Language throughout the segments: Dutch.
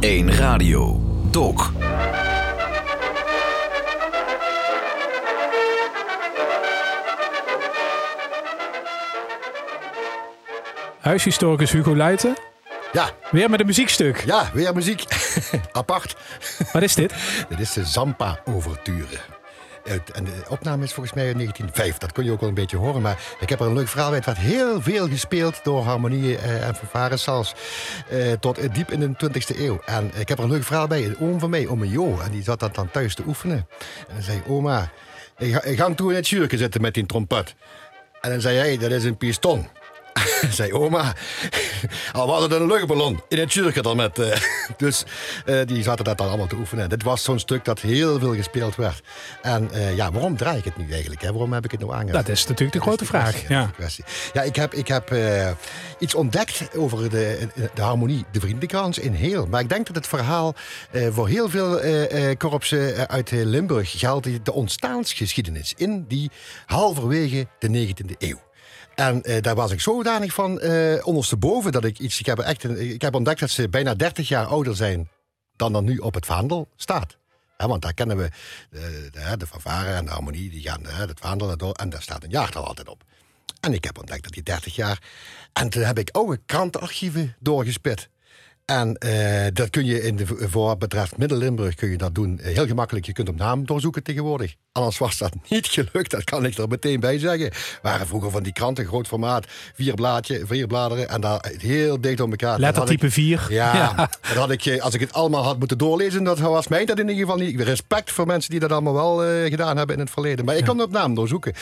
L1 Radio. Dok. Huishistoricus Hugo Luiten. Ja, Weer met een muziekstuk. ja, weer muziek. Apart. Wat is dit? Dit is de Zampa-overture. En de opname is volgens mij uit 1905. Dat kun je ook wel een beetje horen. Maar ik heb er een leuk verhaal bij. Het werd heel veel gespeeld door harmonieën eh, en fanfares zelfs. eh, tot diep in de 20e eeuw. En ik heb er een leuk verhaal bij. Een oom van mij, oom Jo. En die zat dat dan thuis te oefenen. En dan zei oma, ik ga, ik toe in het jurken zitten met die trompet. En dan zei hij, dat is een piston. zei oma, al was het een luchtballon in het jurken dan met. eh, dus eh, die zaten dat dan allemaal te oefenen. Dit was zo'n stuk dat heel veel gespeeld werd. En eh, ja, waarom draai ik het nu eigenlijk? Hè? Waarom heb ik het nou aangezet? Dat is natuurlijk de grote vraag. kwestie, Ja. kwestie. Ja, ik heb, ik heb iets ontdekt over de, de harmonie, de vriendenkrans in heel. Maar ik denk dat het verhaal voor heel veel korpsen uit Limburg geldt de ontstaansgeschiedenis in die halverwege de 19e eeuw. En eh, daar was ik zodanig van eh ondersteboven dat ik iets. Ik heb, echt ik heb ontdekt dat ze bijna 30 jaar ouder zijn dan er nu op het vaandel staat. Want daar kennen we de, de, de fanfare en de harmonie, die gaan het vaandel door. En daar staat een jaartal altijd op. En ik heb ontdekt dat die 30 jaar. En toen heb ik oude krantenarchieven doorgespit. En eh, dat kun je in de, voor wat betreft Midden-Limburg kun je dat doen eh, heel gemakkelijk. Je kunt op naam doorzoeken tegenwoordig. Anders was dat niet gelukt, dat kan ik er meteen bij zeggen. waren vroeger van die kranten, groot formaat, vier, blaadje, vier bladeren en daar heel dicht op elkaar. Lettertype 4. ja, dat had ik, eh, als ik het allemaal had moeten doorlezen, dat was mij dat in ieder geval niet. Respect voor mensen die dat allemaal wel eh, gedaan hebben in het verleden. Maar ik kon op naam doorzoeken.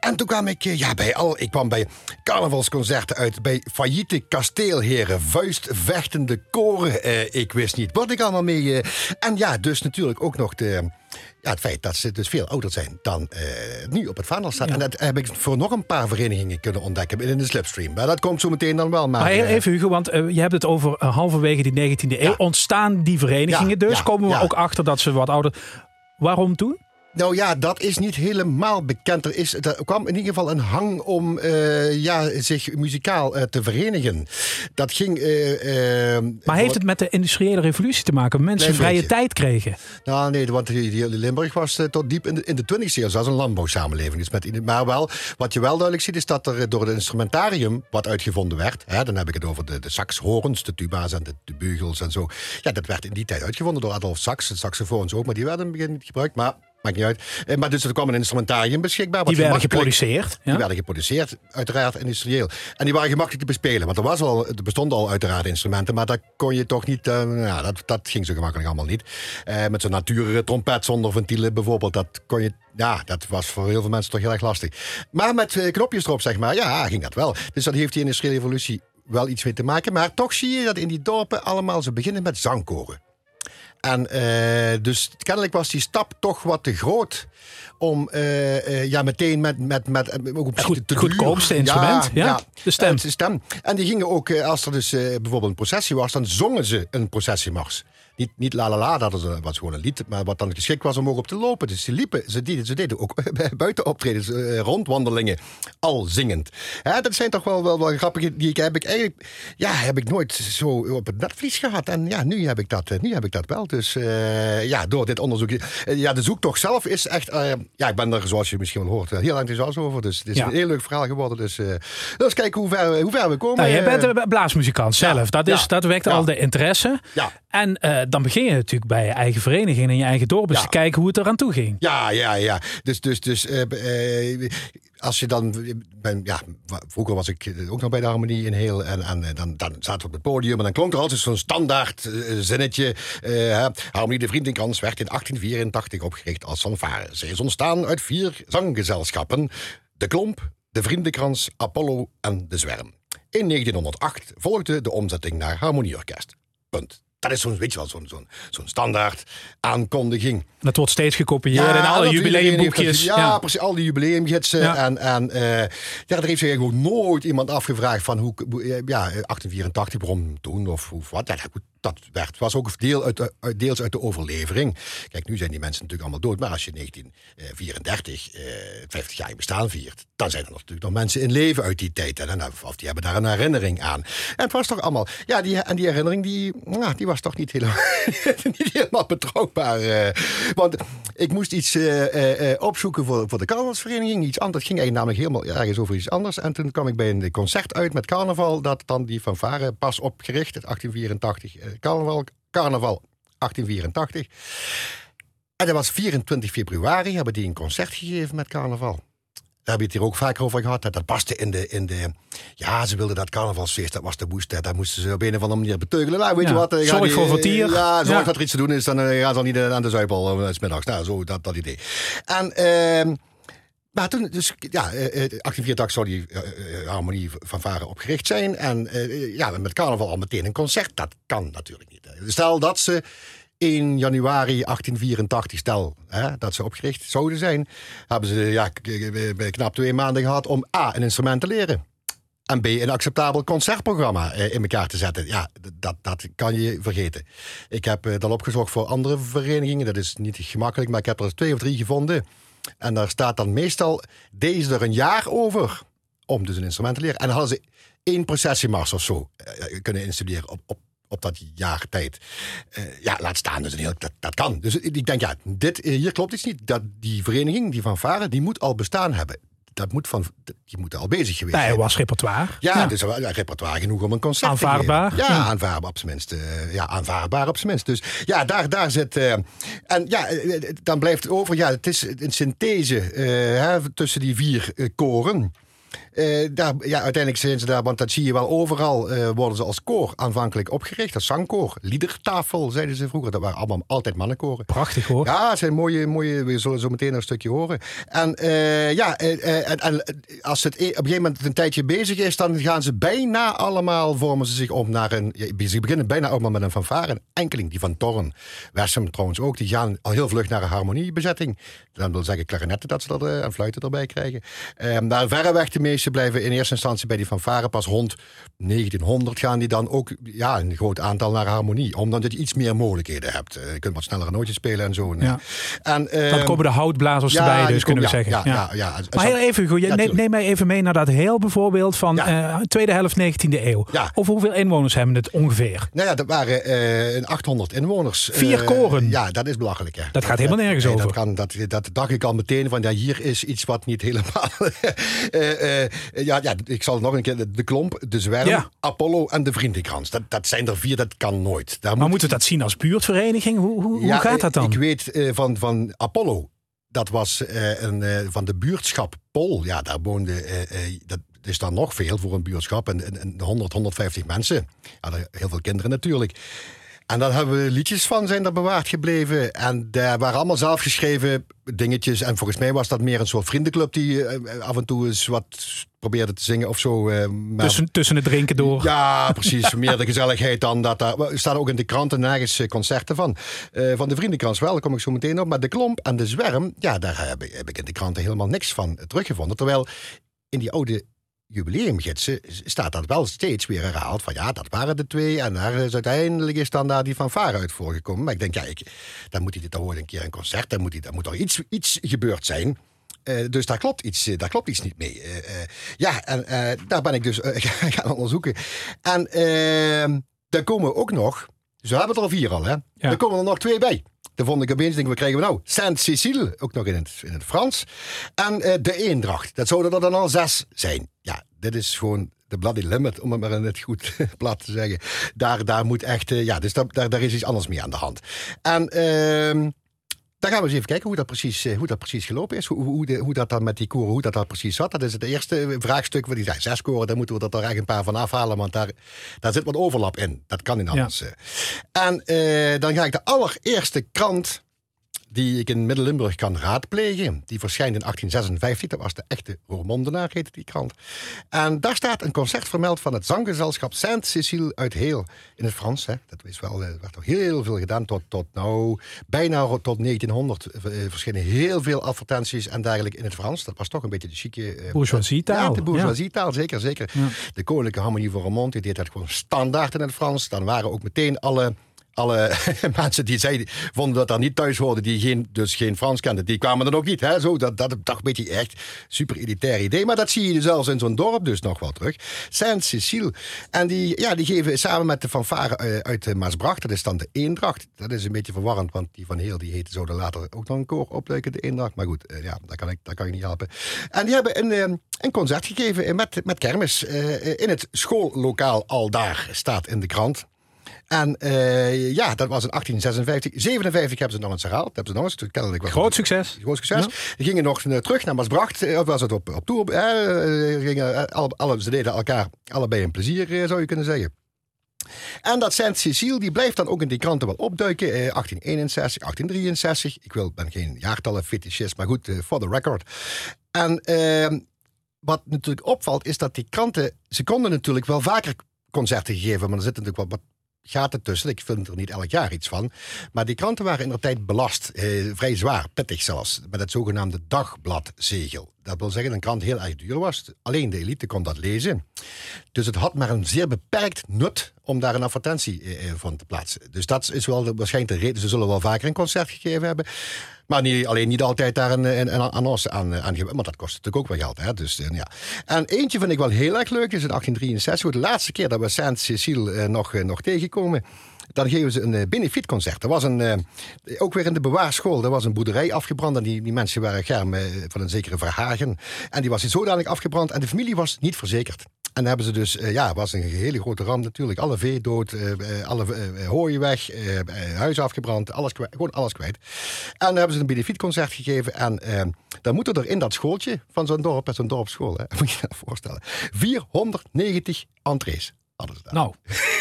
En toen kwam ik, eh, ja, bij al, ik kwam bij carnavalsconcerten uit, bij failliete kasteelheren, vuistvechtende koren. Eh, ik wist niet wat ik allemaal mee. eh, en ja, dus natuurlijk ook nog de. Ja, het feit dat ze dus veel ouder zijn dan eh, nu op het vaandel staat. En dat heb ik voor nog een paar verenigingen kunnen ontdekken in de slipstream. Maar dat komt zo meteen dan wel. Maar, Maar even Hugo, want je hebt het over halverwege die 19e eeuw. Ontstaan die verenigingen dus? Komen we ook achter dat ze wat ouder... Waarom toen? Nou ja, dat is niet helemaal bekend. Er, is, er kwam in ieder geval een hang om eh, ja, zich muzikaal eh, te verenigen. Dat ging. eh, Maar heeft het met de industriële revolutie te maken? Mensen vrije tijd kregen. Nou, nee, want Limburg was tot diep in de, in de 20e eeuw. Een landbouwsamenleving. Dus met, maar wel, wat je wel duidelijk ziet, is dat er door het instrumentarium wat uitgevonden werd. Hè, dan heb ik het over de, de saxhorens, de tuba's en de, de bugels en zo. Ja, dat werd in die tijd uitgevonden door Adolf Sax. De saxofoons ook, maar die werden in het begin niet gebruikt. Maar maakt niet uit. Eh, maar dus er kwam een instrumentarium beschikbaar. wat Die werden geproduceerd. Die werden geproduceerd, uiteraard industrieel. En die waren gemakkelijk te bespelen. Want er, was al, er bestonden al uiteraard instrumenten. Maar dat kon je toch niet... eh, ja, dat, dat ging zo gemakkelijk allemaal niet. Eh, met zo'n natuurlijke trompet zonder ventielen bijvoorbeeld. Dat kon je... Ja, dat was voor heel veel mensen toch heel erg lastig. Maar met knopjes erop, zeg maar. Ja, ging dat wel. Dus dat heeft die industriële evolutie wel iets mee te maken. Maar toch zie je dat in die dorpen allemaal ze beginnen met zangkoren. En eh, dus kennelijk was die stap toch wat te groot om eh, eh, ja, meteen met, met, met ook op zich Goed- te goedkoopste instrument, ja. De stem. eh, de stem. En die gingen ook, als er dus bijvoorbeeld een processie was, dan zongen ze een processiemars. Niet, niet la la la, dat was, eh, was gewoon een lied, maar wat dan geschikt was om ook op te lopen. Dus ze liepen, ze deden, ze deden ook bij buitenoptredens, eh, rondwandelingen, al zingend. Hè, dat zijn toch wel, wel, wel grappige, die ik, heb ik eigenlijk, ja, heb ik nooit zo op het netvlies gehad. En ja, nu heb ik dat, eh, nu heb ik dat wel. Dus ja, door dit onderzoek. ja, de zoektocht zelf is echt, ja, ik ben er, zoals je misschien wel hoort, heel enthousiast over. Dus het is Ja. een heel leuk verhaal geworden. Dus eens kijken hoe ver, hoe ver we komen. Nou, jij bent een blaasmuzikant zelf. Dat, is, ja, dat wekt ja. al de interesse. En eh, dan begin je natuurlijk bij je eigen vereniging en je eigen dorp. eens Ja. te kijken hoe het eraan toe ging. Ja, ja, ja. Dus, dus, dus eh, eh, als je dan. Ben, ja, vroeger was ik ook nog bij de harmonie in heel. En, en dan, dan zaten we op het podium. En dan klonk er altijd zo'n standaard zinnetje. harmonie de Vriendenkrans werd in 1884 opgericht als fanfare. Ze is ontstaan uit vier zanggezelschappen: De Klomp, de Vriendenkrans, Apollo en de Zwerm. In 1908 volgde de omzetting naar harmonieorkest. Punt. Dat is zo'n, weet je wel, zo'n, zo'n, zo'n standaard aankondiging. Dat wordt steeds gekopieerd in alle jubileumboekjes. Ja, Ja. precies. Al die jubileumgidsen. Ja. En, en eh, ja, er heeft zich eigenlijk nooit iemand afgevraagd van hoe, hoe- ja, 1884, waarom toen of, of wat. Ja, goed, dat werd, was ook deel uit, uit, deels uit de overlevering. Kijk, nu zijn die mensen natuurlijk allemaal dood. Maar als je 1934, eh, 50 jaar bestaan viert... dan zijn er natuurlijk nog mensen in leven uit die tijd. En, of die hebben daar een herinnering aan. En het was toch allemaal... Ja, die, en die herinnering die, nou, die was toch niet helemaal, betrouwbaar. Eh. want ik moest iets uh, uh, opzoeken voor, voor de carnavalsvereniging. Iets anders. Het ging eigenlijk namelijk helemaal ergens over iets anders. En toen kwam ik bij een concert uit met carnaval. Dat dan die fanfare pas opgericht, 1884. Carnaval, carnaval 1884. En dat was 24 februari, hebben die een concert gegeven met carnaval. Daar heb je het hier ook vaak over gehad. Dat, dat paste in de, in de. Ja, ze wilden dat carnavalsfeest, dat was de boest. Daar moesten ze op een of andere manier beteugelen. Nou, weet je wat? Zorg die, voor vertier. Ja, zorg dat er iets te doen is. Dan uh, gaan ze niet aan de zuipel uh, middags. Nou, zo, dat, dat idee. En. Uh, maar toen, dus ja, 1884 zou die uh, harmonie van varen opgericht zijn. En uh, ja, met carnaval al meteen een concert. Dat kan natuurlijk niet. Stel dat ze 1 januari 1884, stel hè, dat ze opgericht zouden zijn, hebben ze ja, knap twee maanden gehad om A, een instrument te leren. En B, een acceptabel concertprogramma in elkaar te zetten. Ja, dat, dat kan je vergeten. Ik heb dat opgezocht voor andere verenigingen. Dat is niet gemakkelijk, maar ik heb er twee of drie gevonden. En daar staat dan meestal, deze er een jaar over om dus een instrument te leren. En dan hadden ze één processiemars of zo kunnen instuderen op, op op dat jaar tijd. Uh, ja, laat staan. Dus heel, dat, dat kan. Dus ik denk, ja, dit, hier klopt iets niet. Dat die vereniging, die van Varen, die moet al bestaan hebben. Dat moet van, die moeten al bezig geweest zijn. Nee, was repertoire. Ja, ja. dus ja, repertoire genoeg om een concert aanvaardbaar. te. Ja, aanvaardbaar op zijn minst. Uh, ja, aanvaardbaar op zijn minst. Dus ja, daar, daar zit... Uh, en ja, dan blijft het over... Ja, het is een synthese hè, tussen die vier koren. Uh, daar, ja, uiteindelijk zijn ze daar, want dat zie je wel overal, uh, worden ze als koor aanvankelijk opgericht. Als zangkoor. Liedertafel, zeiden ze vroeger. Dat waren allemaal altijd mannenkoren. Prachtig hoor. Ja, het zijn mooie, mooie, we zullen zo meteen een stukje horen. En uh, ja, en, en, als het e- op een gegeven moment een tijdje bezig is, dan gaan ze bijna allemaal, vormen ze zich om naar een, ze beginnen bijna allemaal met een fanfare. Een enkeling, die van Torren, Wessem trouwens ook, die gaan al heel vlug naar een harmoniebezetting. Dan wil zeggen klarinetten dat ze er, en fluiten erbij krijgen. Daar verreweg de meeste blijven in eerste instantie bij die fanfare pas rond 1900 gaan die dan ook ja, een groot aantal naar harmonie. Omdat je iets meer mogelijkheden hebt. Eh, je kunt wat snellere nootjes spelen en zo. Ja. En, uh, dan komen de houtblazers ja, erbij, dus kunnen we zeggen. Ja, ja. Ja, Maar heel even, Hugo, neem, neem, mij even mee naar dat heel bijvoorbeeld van uh, tweede helft 19e eeuw. Of hoeveel inwoners hebben het ongeveer? Nou ja, dat waren uh, 800 inwoners. Vier koren? Ja, dat is belachelijk. Hè. Dat gaat helemaal nergens over. Dat, kan, dat, dat dacht ik al meteen van, ja, hier is iets wat niet helemaal... ja, ja, ik zal nog een keer. De Klomp, de Zwerm, Apollo en de Vriendenkrans. Dat, dat zijn er vier, dat kan nooit. Daar maar moet... moeten we dat zien als buurtvereniging? Hoe, hoe, hoe gaat dat dan? Ik weet uh, van, van Apollo. Dat was uh, een, van de buurtschap Pol. Ja, daar woonde... dat, is dan nog veel voor een buurtschap. En, en, 100, 150 mensen. Ja, heel veel kinderen natuurlijk. En daar hebben we liedjes van zijn er bewaard gebleven. En daar waren allemaal zelf geschreven dingetjes. En volgens mij was dat meer een soort vriendenclub die uh, af en toe eens wat probeerde te zingen of zo. Maar... tussen, tussen het drinken door. Ja, precies. meer de gezelligheid dan dat daar. Er staan ook in de kranten nergens concerten van. Uh, van de vriendenkrans wel, daar kom ik zo meteen op. Maar de klomp en de zwerm, ja, daar heb ik, heb ik in de kranten helemaal niks van teruggevonden. Terwijl in die oude jubileumgidsen staat dat wel steeds weer herhaald. Van ja, dat waren de twee. En daar is uiteindelijk is dan daar die fanfare uit voorgekomen. Maar ik denk, ja, ik, dan moet hij, dan hoort een keer een concert. Dan moet, hij, dan moet er iets, iets gebeurd zijn. Uh, dus daar klopt iets, daar klopt iets niet mee. Uh, uh, ja, en daar ben ik dus gaan onderzoeken. En ehm, daar komen ook nog, dus we hebben het er al vier al, hè? Ja. Er komen er nog twee bij. Dan vond ik opeens, denk, wat krijgen we nou? Saint-Cécile, ook nog in het, in het Frans. En de Eendracht. Dat zouden er dan al zes zijn. Dit is gewoon de bloody limit, om het maar net goed plat te zeggen. Daar, daar moet echt, uh, ja, dus daar, daar, is iets anders mee aan de hand. En... Uh, dan gaan we eens even kijken hoe dat precies, hoe dat precies gelopen is. Hoe, hoe, de, hoe dat dan met die koren, hoe dat, dat precies zat. Dat is het eerste vraagstuk. Waar die zei, zes koren, daar moeten we er echt een paar van afhalen. Want daar, daar zit wat overlap in. Dat kan niet anders. Ja. En uh, dan ga ik de allereerste krant die ik in Midden-Limburg kan raadplegen. Die verschijnt in 1856. Dat was de echte Roermondenaar, heette die krant. En daar staat een concert vermeld van het zanggezelschap Saint-Cécile uit Heel. In het Frans, hè. Dat is wel, er werd toch heel veel gedaan. Tot, tot nou, bijna tot 1900 uh, verschenen heel veel advertenties en dergelijke in het Frans. Dat was toch een beetje de chique... Uh, bourgeoisie-taal. Ja, de bourgeoisie-taal, zeker, zeker. De Koninklijke Harmonie van Roermond, die deed dat gewoon standaard in het Frans. Dan waren ook meteen alle alle mensen die zeiden, vonden dat daar niet thuis hoorden, die geen, dus geen Frans kenden, die kwamen er ook niet. Hè? Zo, dat, dat een beetje echt super elitair idee. Maar dat zie je zelfs in zo'n dorp dus nog wel terug. Saint-Cécile. En die, ja, die geven samen met de fanfare eh, uit Maasbracht, dat is dan de Eendracht. Dat is een beetje verwarrend, want die van Heel die heette zo later ook nog een koor opduiken, de Eendracht. Maar goed, eh, ja, dat kan, ik, dat kan ik niet helpen. En die hebben een, eh, een concert gegeven met, met kermis in het schoollokaal al daar, staat in de krant. En uh, ja, dat was in 1856. 57 hebben ze nog eens herhaald. Hebben ze nog eens, kennelijk was groot succes. Groot succes. Die gingen nog terug naar Maasbracht. Of was het op, op tour? Uh, gingen, alle, alle, ze deden elkaar allebei een plezier, zou je kunnen zeggen. En dat Saint-Cécile, die blijft dan ook in die kranten wel opduiken. Eh, 1861, 1863. Ik wil, ben geen jaartallen fetischist, maar goed, for the record. En uh, wat natuurlijk opvalt, is dat die kranten... Ze konden natuurlijk wel vaker concerten geven, maar er zitten natuurlijk wel wat gaat het tussen. Ik vind er niet elk jaar iets van. Maar die kranten waren in de tijd belast. Eh, vrij zwaar, pittig zelfs. Met het zogenaamde dagbladzegel. Dat wil zeggen dat een krant heel erg duur was. Alleen de elite kon dat lezen. Dus het had maar een zeer beperkt nut om daar een advertentie eh, eh van te plaatsen. Dus dat is wel waarschijnlijk de reden. Ze zullen wel vaker een concert gegeven hebben. Maar niet, alleen niet altijd daar een, een, een annonce aan, aan geven. Maar dat kost natuurlijk ook wel geld. Hè? Dus, eh, ja. En eentje vind ik wel heel erg leuk. is in 1863. De laatste keer dat we Saint-Cécile eh, nog, eh, nog tegenkomen. Dan geven ze een benefietconcert. Er was een, ook weer in de bewaarschool, er was een boerderij afgebrand. En die, die mensen waren germ van een zekere Verhagen. En die was zodanig afgebrand en de familie was niet verzekerd. En hebben ze dus, uh, ja, was een hele grote ramp natuurlijk. Alle vee dood, uh, alle hooien weg, huis afgebrand, alles gewoon alles kwijt. En dan hebben ze een benefietconcert gegeven. En dan moeten er in dat schooltje van zo'n dorp, zo'n dorpsschool, hè, moet je je voorstellen, 490 entrees. Nou,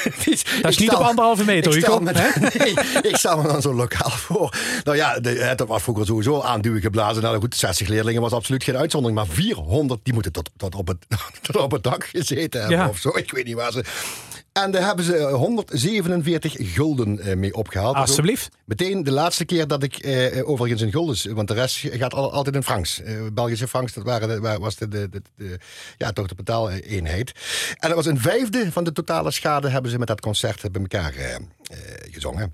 dat is niet op anderhalve meter, ik stel, me, nee, ik stel me dan zo lokaal voor. Nou ja, de, het was vroeger sowieso aanduwen geblazen. Nou goed, 60 leerlingen was absoluut geen uitzondering. Maar 400, die moeten tot, tot, op, het, tot op het dak gezeten hebben ja. of zo. Ik weet niet waar ze... En daar hebben ze 147 gulden eh, mee opgehaald. Alsjeblieft. Meteen de laatste keer dat ik eh, overigens in gulden, want de rest gaat altijd in francs. Uh, Belgische francs, dat waren was de, de, de, ja, toch de betaaleenheid. En dat was een vijfde van de totale schade hebben ze met dat concert bij elkaar uh, gezongen.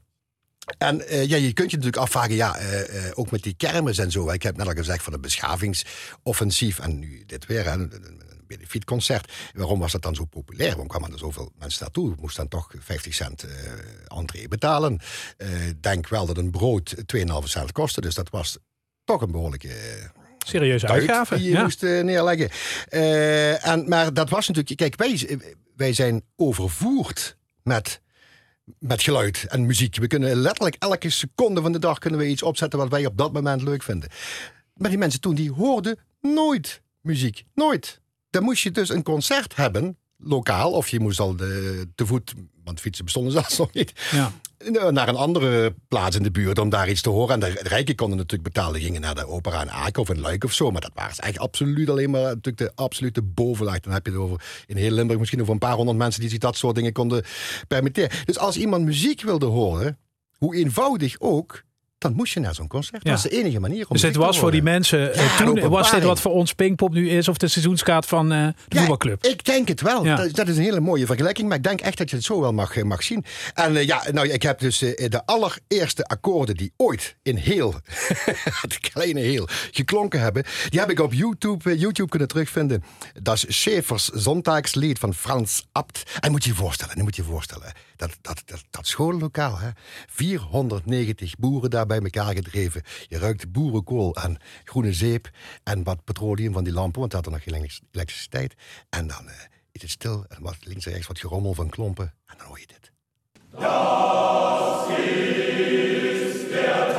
En ja, je kunt je natuurlijk afvragen, ja, ook met die kermis en zo. Ik heb net al gezegd van een beschavingsoffensief. En nu dit weer, hè, benefietconcert. Waarom was dat dan zo populair? Waarom kwamen er zoveel mensen naartoe? Moest dan toch 50 cent uh, entree betalen. Uh, denk wel dat een brood 2,5 cent kostte. Dus dat was toch een behoorlijke... Serieuze uitgave. Die je moest uh, neerleggen. en, maar dat was natuurlijk... Kijk, wij, wij zijn overvoerd met met geluid en muziek. We kunnen letterlijk elke seconde van de dag kunnen we iets opzetten wat wij op dat moment leuk vinden. Maar die mensen toen, die hoorden nooit muziek. Nooit dan moest je dus een concert hebben, lokaal, of je moest al de, te voet, want fietsen bestonden zelfs nog niet, ja. naar een andere plaats in de buurt om daar iets te horen. En de rijken konden natuurlijk betalen, gingen naar de opera in Aken of in Luik of zo. Maar dat was eigenlijk absoluut alleen maar natuurlijk de absolute bovenlaag. Dan heb je het over in heel Limburg misschien over een paar honderd mensen die zich dat soort dingen konden permitteren. Dus als iemand muziek wilde horen, hoe eenvoudig ook, dan moest je naar zo'n concert. Dat was de enige manier om Dus het was voor die mensen eh, toen, was dit wat voor ons Pinkpop nu is, of de seizoenskaart van uh, de ja, voetbalclub? Ik denk het wel. Dat, dat, is een hele mooie vergelijking, maar ik denk echt dat je het zo wel mag, eh, mag zien. En uh, ja, nou, ik heb dus de allereerste akkoorden die ooit in heel, het kleine heel, geklonken hebben, die heb ik op YouTube, YouTube kunnen terugvinden. Dat is Schäfers Zondagslied van Frans Abt. En moet je je voorstellen, nu moet je je voorstellen, dat, dat, dat, schoollokaal, hè? 490 boeren daar bij elkaar gedreven. Je ruikt boerenkool en groene zeep en wat petroleum van die lampen, want dat had er nog geen elektriciteit. En dan uh, is het stil en wat links en rechts wat gerommel van klompen en dan hoor je dit. Dat is der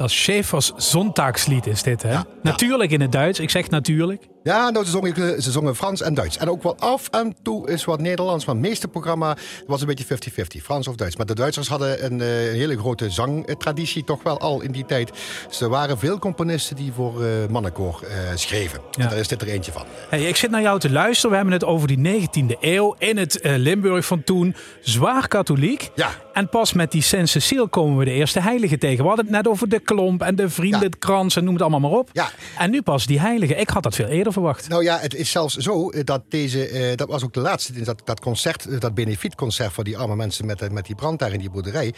Dat Schäfers Zontagslied is dit, hè? Natuurlijk in het Duits. Ik zeg natuurlijk. Ja, nou, ze, zongen, ze zongen Frans en Duits. En ook wel af en toe is wat Nederlands. Maar het meeste programma was een beetje 50-50, Frans of Duits. Maar de Duitsers hadden een, eh, een, hele grote zangtraditie toch wel al in die tijd. Dus er waren veel componisten die voor uh, mannenkoor uh, schreven. Ja. daar is dit er eentje van. Hey, ik zit naar jou te luisteren. We hebben het over die 19e eeuw in het uh, Limburg van toen. Zwaar katholiek. Ja. En pas met die Saint Cecile komen we de eerste heilige tegen. We hadden het net over de klomp en de vriendenkrans en noem het allemaal maar op. Ja. En nu pas die heilige. Ik had dat veel eerder verwacht. Nou ja, het is zelfs zo dat deze, uh, dat was ook de laatste, dat, dat concert, eh, dat benefietconcert voor die arme mensen met, met die brand daar in die boerderij,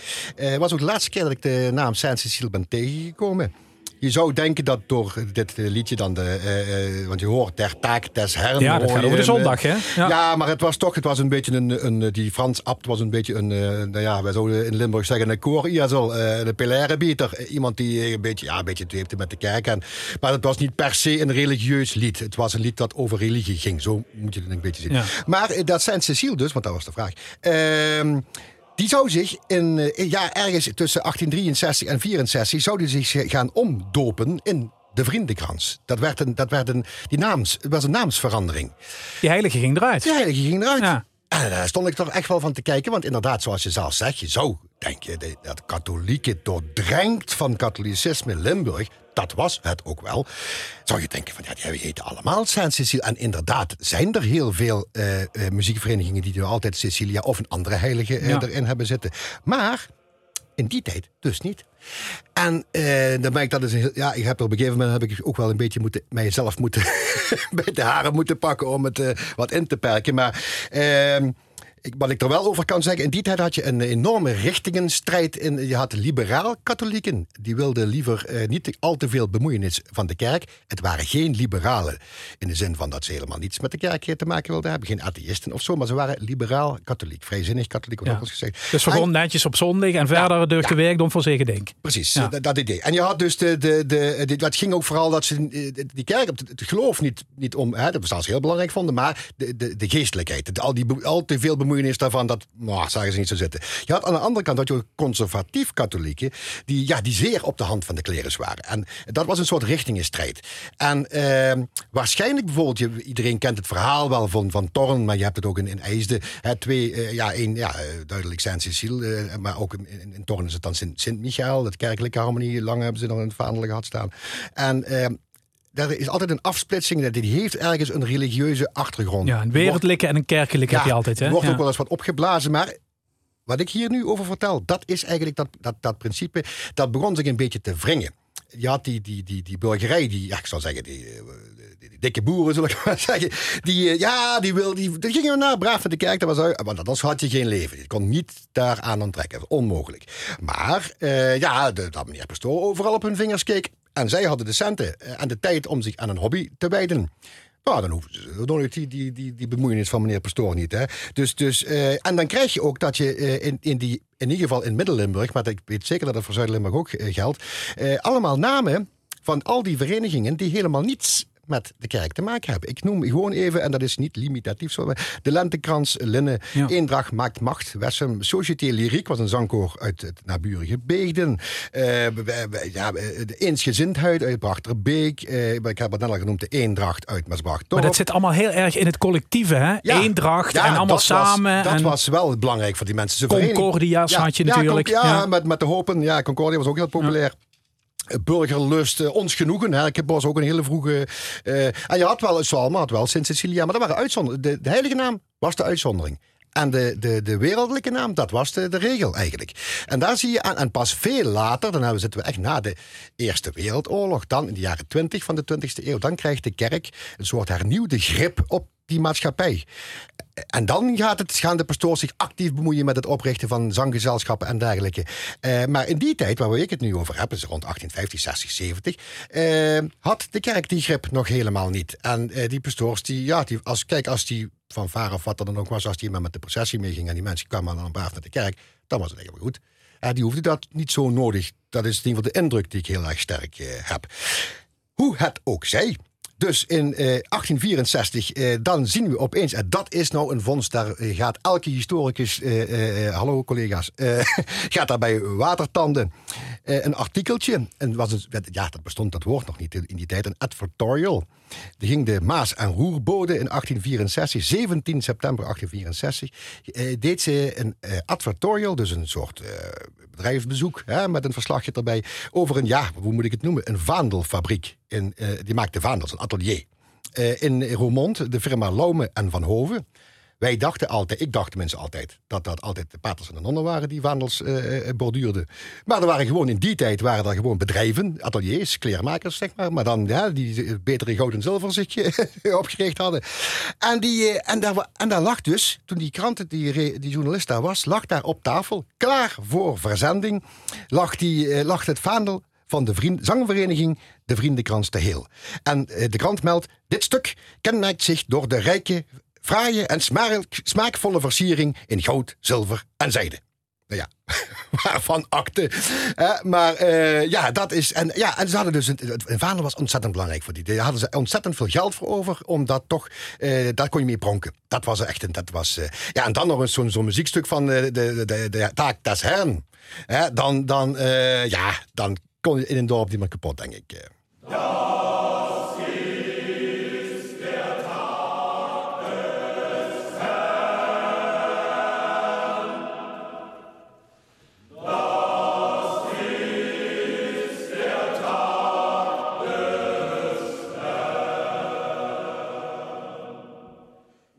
was ook de laatste keer dat ik de naam Saint-Cecile ben tegengekomen. Je zou denken dat door dit liedje dan de. Uh, want je hoort der taak des herren. Ja, dat gaat over de zondag, hè? Ja. ja. maar het was toch. Het was een beetje een. een die Frans Abt was een beetje een. nou ja, wij zouden in Limburg zeggen. Een kooriezel. Uh, de pelaire bieter. Iemand die een beetje. Ja, een beetje heeft met de kerk. En, maar het was niet per se een religieus lied. Het was een lied dat over religie ging. Zo moet je het een beetje zien. Ja. Maar dat Saint Cecile dus, want dat was de vraag. Ehm, die zou zich in, ja, ergens tussen 1863 en 64 zou die zich gaan omdopen in de Vriendenkrans. Dat werd een, dat werd een, die naams, was een naamsverandering. Die heilige ging eruit. Die heilige ging eruit. Ja. En daar stond ik toch echt wel van te kijken. Want inderdaad, zoals je zelf zegt, je zou denken dat katholieken doordrenkt van katholicisme in Limburg dat was het ook wel. Zou je denken van ja, die heten allemaal Saint Cecilia. En inderdaad zijn er heel veel uh, uh, muziekverenigingen die nu altijd Cecilia of een andere heilige uh, ja. erin hebben zitten. Maar in die tijd dus niet. En dan ben ik dat is een, ja, ik heb op een gegeven moment heb ik ook wel een beetje moeten, mijzelf moeten bij de haren moeten pakken om het wat in te perken. Maar ehm, ik, wat ik er wel over kan zeggen, in die tijd had je een enorme richtingenstrijd. In, je had liberaal-katholieken. Die wilden liever eh, niet al te veel bemoeienis van de kerk. Het waren geen liberalen. In de zin van dat ze helemaal niets met de kerk te maken wilden hebben. Geen atheïsten of zo. Maar ze waren liberaal-katholiek. Vrijzinnig katholiek, wordt ja. ook gezegd. Dus gewoon netjes op zondag en verder ja, door gewerkt om voor zich denk. Precies, dat, dat, idee. En je had dus de, de, de, de, dat ging ook vooral dat ze die kerk, het, geloof niet, niet om, hè, dat we zelfs heel belangrijk vonden, maar de, de, de geestelijkheid. al, die, al te veel bemoeienis daarvan, dat nou, zagen ze niet zo zitten. Je had aan de andere kant dat je conservatief katholieken, die, ja, die zeer op de hand van de klerus waren. En dat was een soort richtingenstrijd. En eh, waarschijnlijk bijvoorbeeld, je, iedereen kent het verhaal wel van, van Torn, maar je hebt het ook in, in IJsde. Hè, twee, uh, ja, één, ja, duidelijk Saint-Cecile, uh, maar ook in, in, Torn is het dan Sint-Michael, dat kerkelijke harmonie. Lang hebben ze dan in het vaandel gehad staan. En er is altijd een afsplitsing. Die heeft ergens een religieuze achtergrond. Ja, een wereldlijke en een kerkelijke ja, heb je altijd. Hè? wordt ook wel eens wat opgeblazen. Maar wat ik hier nu over vertel, dat is eigenlijk dat, dat, dat principe. Dat begon zich een beetje te wringen. Je had die, die, die, die burgerij, die, ja, ik zal zeggen, die, die, die dikke boeren, zal ik maar zeggen. Die, ja, die, wil, die, die gingen naar braaf de kerk. Dat was, maar dat had je geen leven. Je kon niet daaraan onttrekken. Onmogelijk. Maar ja, de, dat meneer Pastoor overal op hun vingers keek. En zij hadden de centen en de tijd om zich aan een hobby te wijden. Nou, dan dan die, die, die, die bemoeienis van meneer Pastoor niet. Hè? Dus, dus, uh, en dan krijg je ook dat je uh, in, in, die, in ieder geval in Midden-Limburg, maar ik weet zeker dat het voor Zuid-Limburg ook uh, geldt, allemaal namen van al die verenigingen die helemaal niets met de kerk te maken hebben. Ik noem gewoon even, en dat is niet limitatief de Lentekrans, Linnen, ja. Eendracht maakt macht, Wessem, Société Lyriek was een zangkoor uit het naburige Beegden, uh, ja, de Eensgezindheid uit Brachterbeek, uh, ik heb het net al genoemd, de Eendracht uit Maasbracht. Maar dat zit allemaal heel erg in het collectieve, hè? Ja. Eendracht ja, en allemaal dat samen. Was, dat en was wel belangrijk voor die mensen. Ze Concordia's had je natuurlijk. Ja, Met, met de Hopen, ja, Concordia was ook heel populair burgerlust, uh, ons genoegen. Hè. Ik was ook een hele vroege. Uh, en je had wel, Salma had wel Sint Cecilia, maar dat waren uitzonderingen. De, de, heilige naam was de uitzondering. En de, de, de wereldlijke naam, dat was de, de regel eigenlijk. En daar zie je aan, en pas veel later, dan zitten we echt na de Eerste Wereldoorlog, dan in de jaren 20 van de 20e eeuw, dan krijgt de kerk een soort hernieuwde grip op die maatschappij. En dan gaat het, gaan de pastoors zich actief bemoeien met het oprichten van zanggezelschappen en dergelijke. Uh, maar in die tijd, waar ik het nu over heb, is rond 1850, 60, 70, uh, had de kerk die grip nog helemaal niet. En uh, die pastoors, die, ja, die, als, kijk, als die van vaar of wat dan ook was, als die maar met de processie meeging en die mensen kwamen dan braaf naar de kerk, dan was het eigenlijk goed. die hoefde dat niet zo nodig. Dat is in ieder geval de indruk die ik heel erg sterk heb. Hoe het ook zij. Dus in eh, 1864, eh, dan zien we opeens, en dat is nou een vondst, daar gaat elke historicus, eh, hallo collega's, gaat daarbij watertanden. een artikeltje. En was een, ja, dat bestond dat woord nog niet in die tijd. Een advertorial. Die ging de Maas- en Roerbode in 1864, 17 september 1864, deed ze een advertorial, dus een soort bedrijfsbezoek hè, met een verslagje erbij over een, ja, hoe moet ik het noemen, een vaandelfabriek. In, die maakte vaandels, een atelier. in Roermond, de firma Laume en Van Hoven. Wij dachten altijd, ik dacht mensen altijd, dat dat altijd de paters en de nonnen waren die vaandels uh, borduurden. Maar er waren gewoon in die tijd waren er gewoon bedrijven, ateliers, kleermakers zeg maar, maar dan ja, die betere goud en zilver zich opgericht hadden. En, die, en, daar, en daar lag dus, toen die kranten, die, die journalist daar was, lag daar op tafel, klaar voor verzending, lag, die, lag het vaandel van de vriend, zangvereniging De Vriendenkrans te Heel. En de krant meldt, dit stuk kenmerkt zich door de rijke fraaie en smaakvolle versiering in goud, zilver en zijde. Nou ja, waarvan akte. maar uh, ja, dat is. En, ja, en ze hadden dus. Een vader was ontzettend belangrijk voor die. Daar hadden ze ontzettend veel geld voor over. Omdat toch. Uh, daar kon je mee pronken. Dat was echt. een. Dat was, uh, ja, en dan nog eens zo'n muziekstuk van de, de, de, de taak des Herren. dan, dan, ja, dan kon je in een dorp niet meer kapot, denk ik. Ja.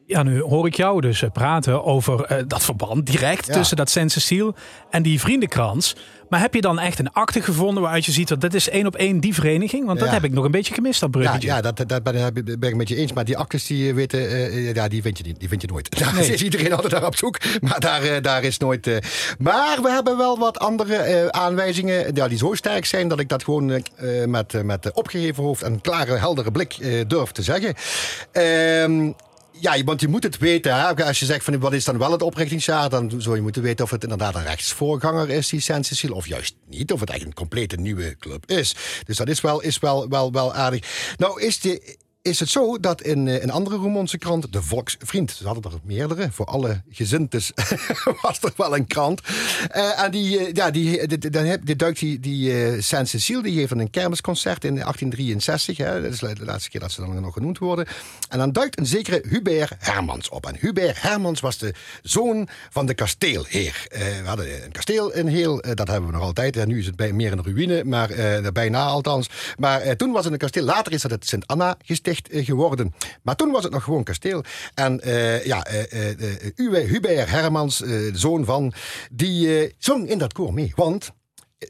Ja, nu hoor ik jou dus eh, praten over uh, dat verband direct tussen dat Saint-Cecile en die vriendenkrans. Maar heb je dan echt een akte gevonden waaruit je ziet dat dit is één op één die vereniging? Want dat heb ik nog een beetje gemist, dat bruggetje. Ja, ja dat, dat, ben, ben ik met je eens. Maar die actes die eh, weten, uh, ja, die vind je, die vind je nooit. Daar nee. is iedereen altijd naar op zoek. Maar daar, uh, daar is nooit... Uh, maar we hebben wel wat andere aanwijzingen ja, die zo sterk zijn... dat ik dat gewoon met, met opgeheven hoofd en klare, heldere blik durf te zeggen. Ja, want je moet het weten. Hè? Als je zegt van wat is dan wel het oprichtingsjaar, dan zou je moeten weten of het inderdaad een rechtsvoorganger is, die saint of juist niet. Of het eigenlijk een complete nieuwe club is. Dus dat is wel, is wel, wel, wel aardig. Nou, is de, is het zo dat in een eh, andere Roermondse krant, de Volksvriend, ze hadden er meerdere, voor alle gezintes was er wel een krant. Uh, en die, uh, ja, die, die, duikt die, die uh, Saint-Cecile, die heeft een kermisconcert in 1863, hè, dat is de laatste keer dat ze dan nog genoemd worden. En dan duikt een zekere Hubert Hermans op. En Hubert Hermans was de zoon van de kasteelheer. we hadden een kasteel in Heel, dat hebben we nog altijd. En nu is het bij, meer een ruïne, maar bijna althans. Maar toen was het een kasteel, later is dat het Sint-Anna gesticht. Eh, geworden. Maar toen was het nog gewoon kasteel. En uh, ja, uh, Uwe Hubert Hermans, zoon van, die zong in dat koor mee. Want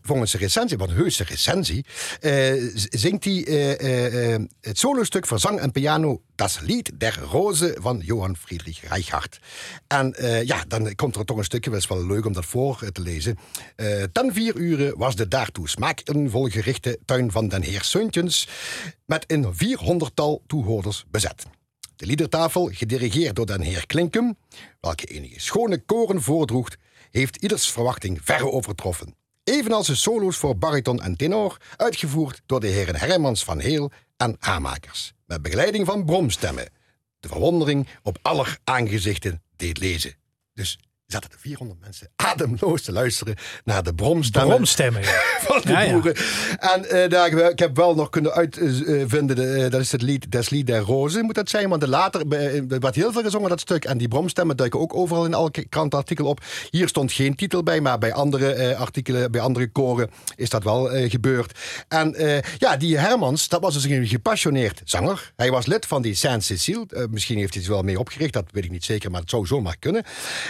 volgens de recensie, wat een heuse recensie, uh, zingt hij uh, uh, het solostuk voor zang en piano Das Lied der Rose van Johann Friedrich Reichardt. En ja, dan komt er toch een stukje, dat is wel leuk om dat voor te lezen. ten vier uren was de daartoe smaakenvol gerichte tuin van den heer Seuntjens met een vierhonderdtal toehoorders bezet. De liedertafel, gedirigeerd door den heer Klinkum, welke enige schone koren voordroeg, heeft ieders verwachting verre overtroffen. Evenals de solo's voor bariton en tenor, uitgevoerd door de heren Hermans van Heel en Hamakers. Met begeleiding van bromstemmen. De verwondering op aller aangezichten deed lezen. Dus zaten er 400 mensen ademloos te luisteren naar de bromstemmen, bromstemmen ja. van de boeren. En uh, daar, ik heb wel nog kunnen uitvinden, uh, dat is het lied Des Lied der Rozen, moet dat zijn. Want de later werd heel veel gezongen, dat stuk. En die bromstemmen duiken ook overal in elk krantartikel op. Hier stond geen titel bij, maar bij andere artikelen, bij andere koren is dat wel gebeurd. En ja, die Hermans, dat was dus een gepassioneerd zanger. Hij was lid van die Saint-Cécile. misschien heeft hij het wel mee opgericht, dat weet ik niet zeker, maar het zou zomaar kunnen.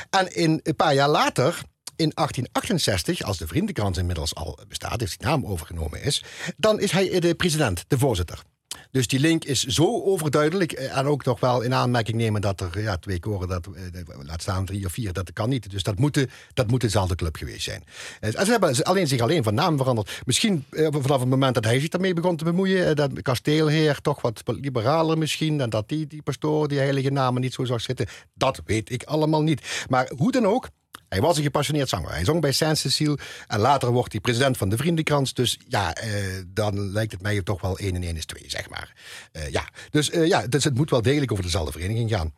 En in een paar jaar later, in 1868, als de Vriendenkrant inmiddels al bestaat, heeft die naam overgenomen is, dan is hij de president, de voorzitter. Dus die link is zo overduidelijk. Eh, en ook nog wel in aanmerking nemen dat er ja, twee koren, dat, eh, laat staan drie of vier, dat kan niet. Dus dat moet, dat moet dezelfde club geweest zijn. En ze hebben alleen zich alleen van naam veranderd. Misschien eh, vanaf het moment dat hij zich daarmee begon te bemoeien, dat kasteelheer toch wat liberaler misschien, en dat die, die pastoor die heilige namen niet zo zag zitten, dat weet ik allemaal niet. Maar hoe dan ook, hij was een gepassioneerd zanger. Hij zong bij Saint-Cecile en later wordt hij president van de Vriendenkrans. Dus ja, eh, dan lijkt het mij toch wel 1 en 1 is 2, zeg maar. Uh, ja, dus, uh, ja, dus het moet wel degelijk over dezelfde vereniging gaan.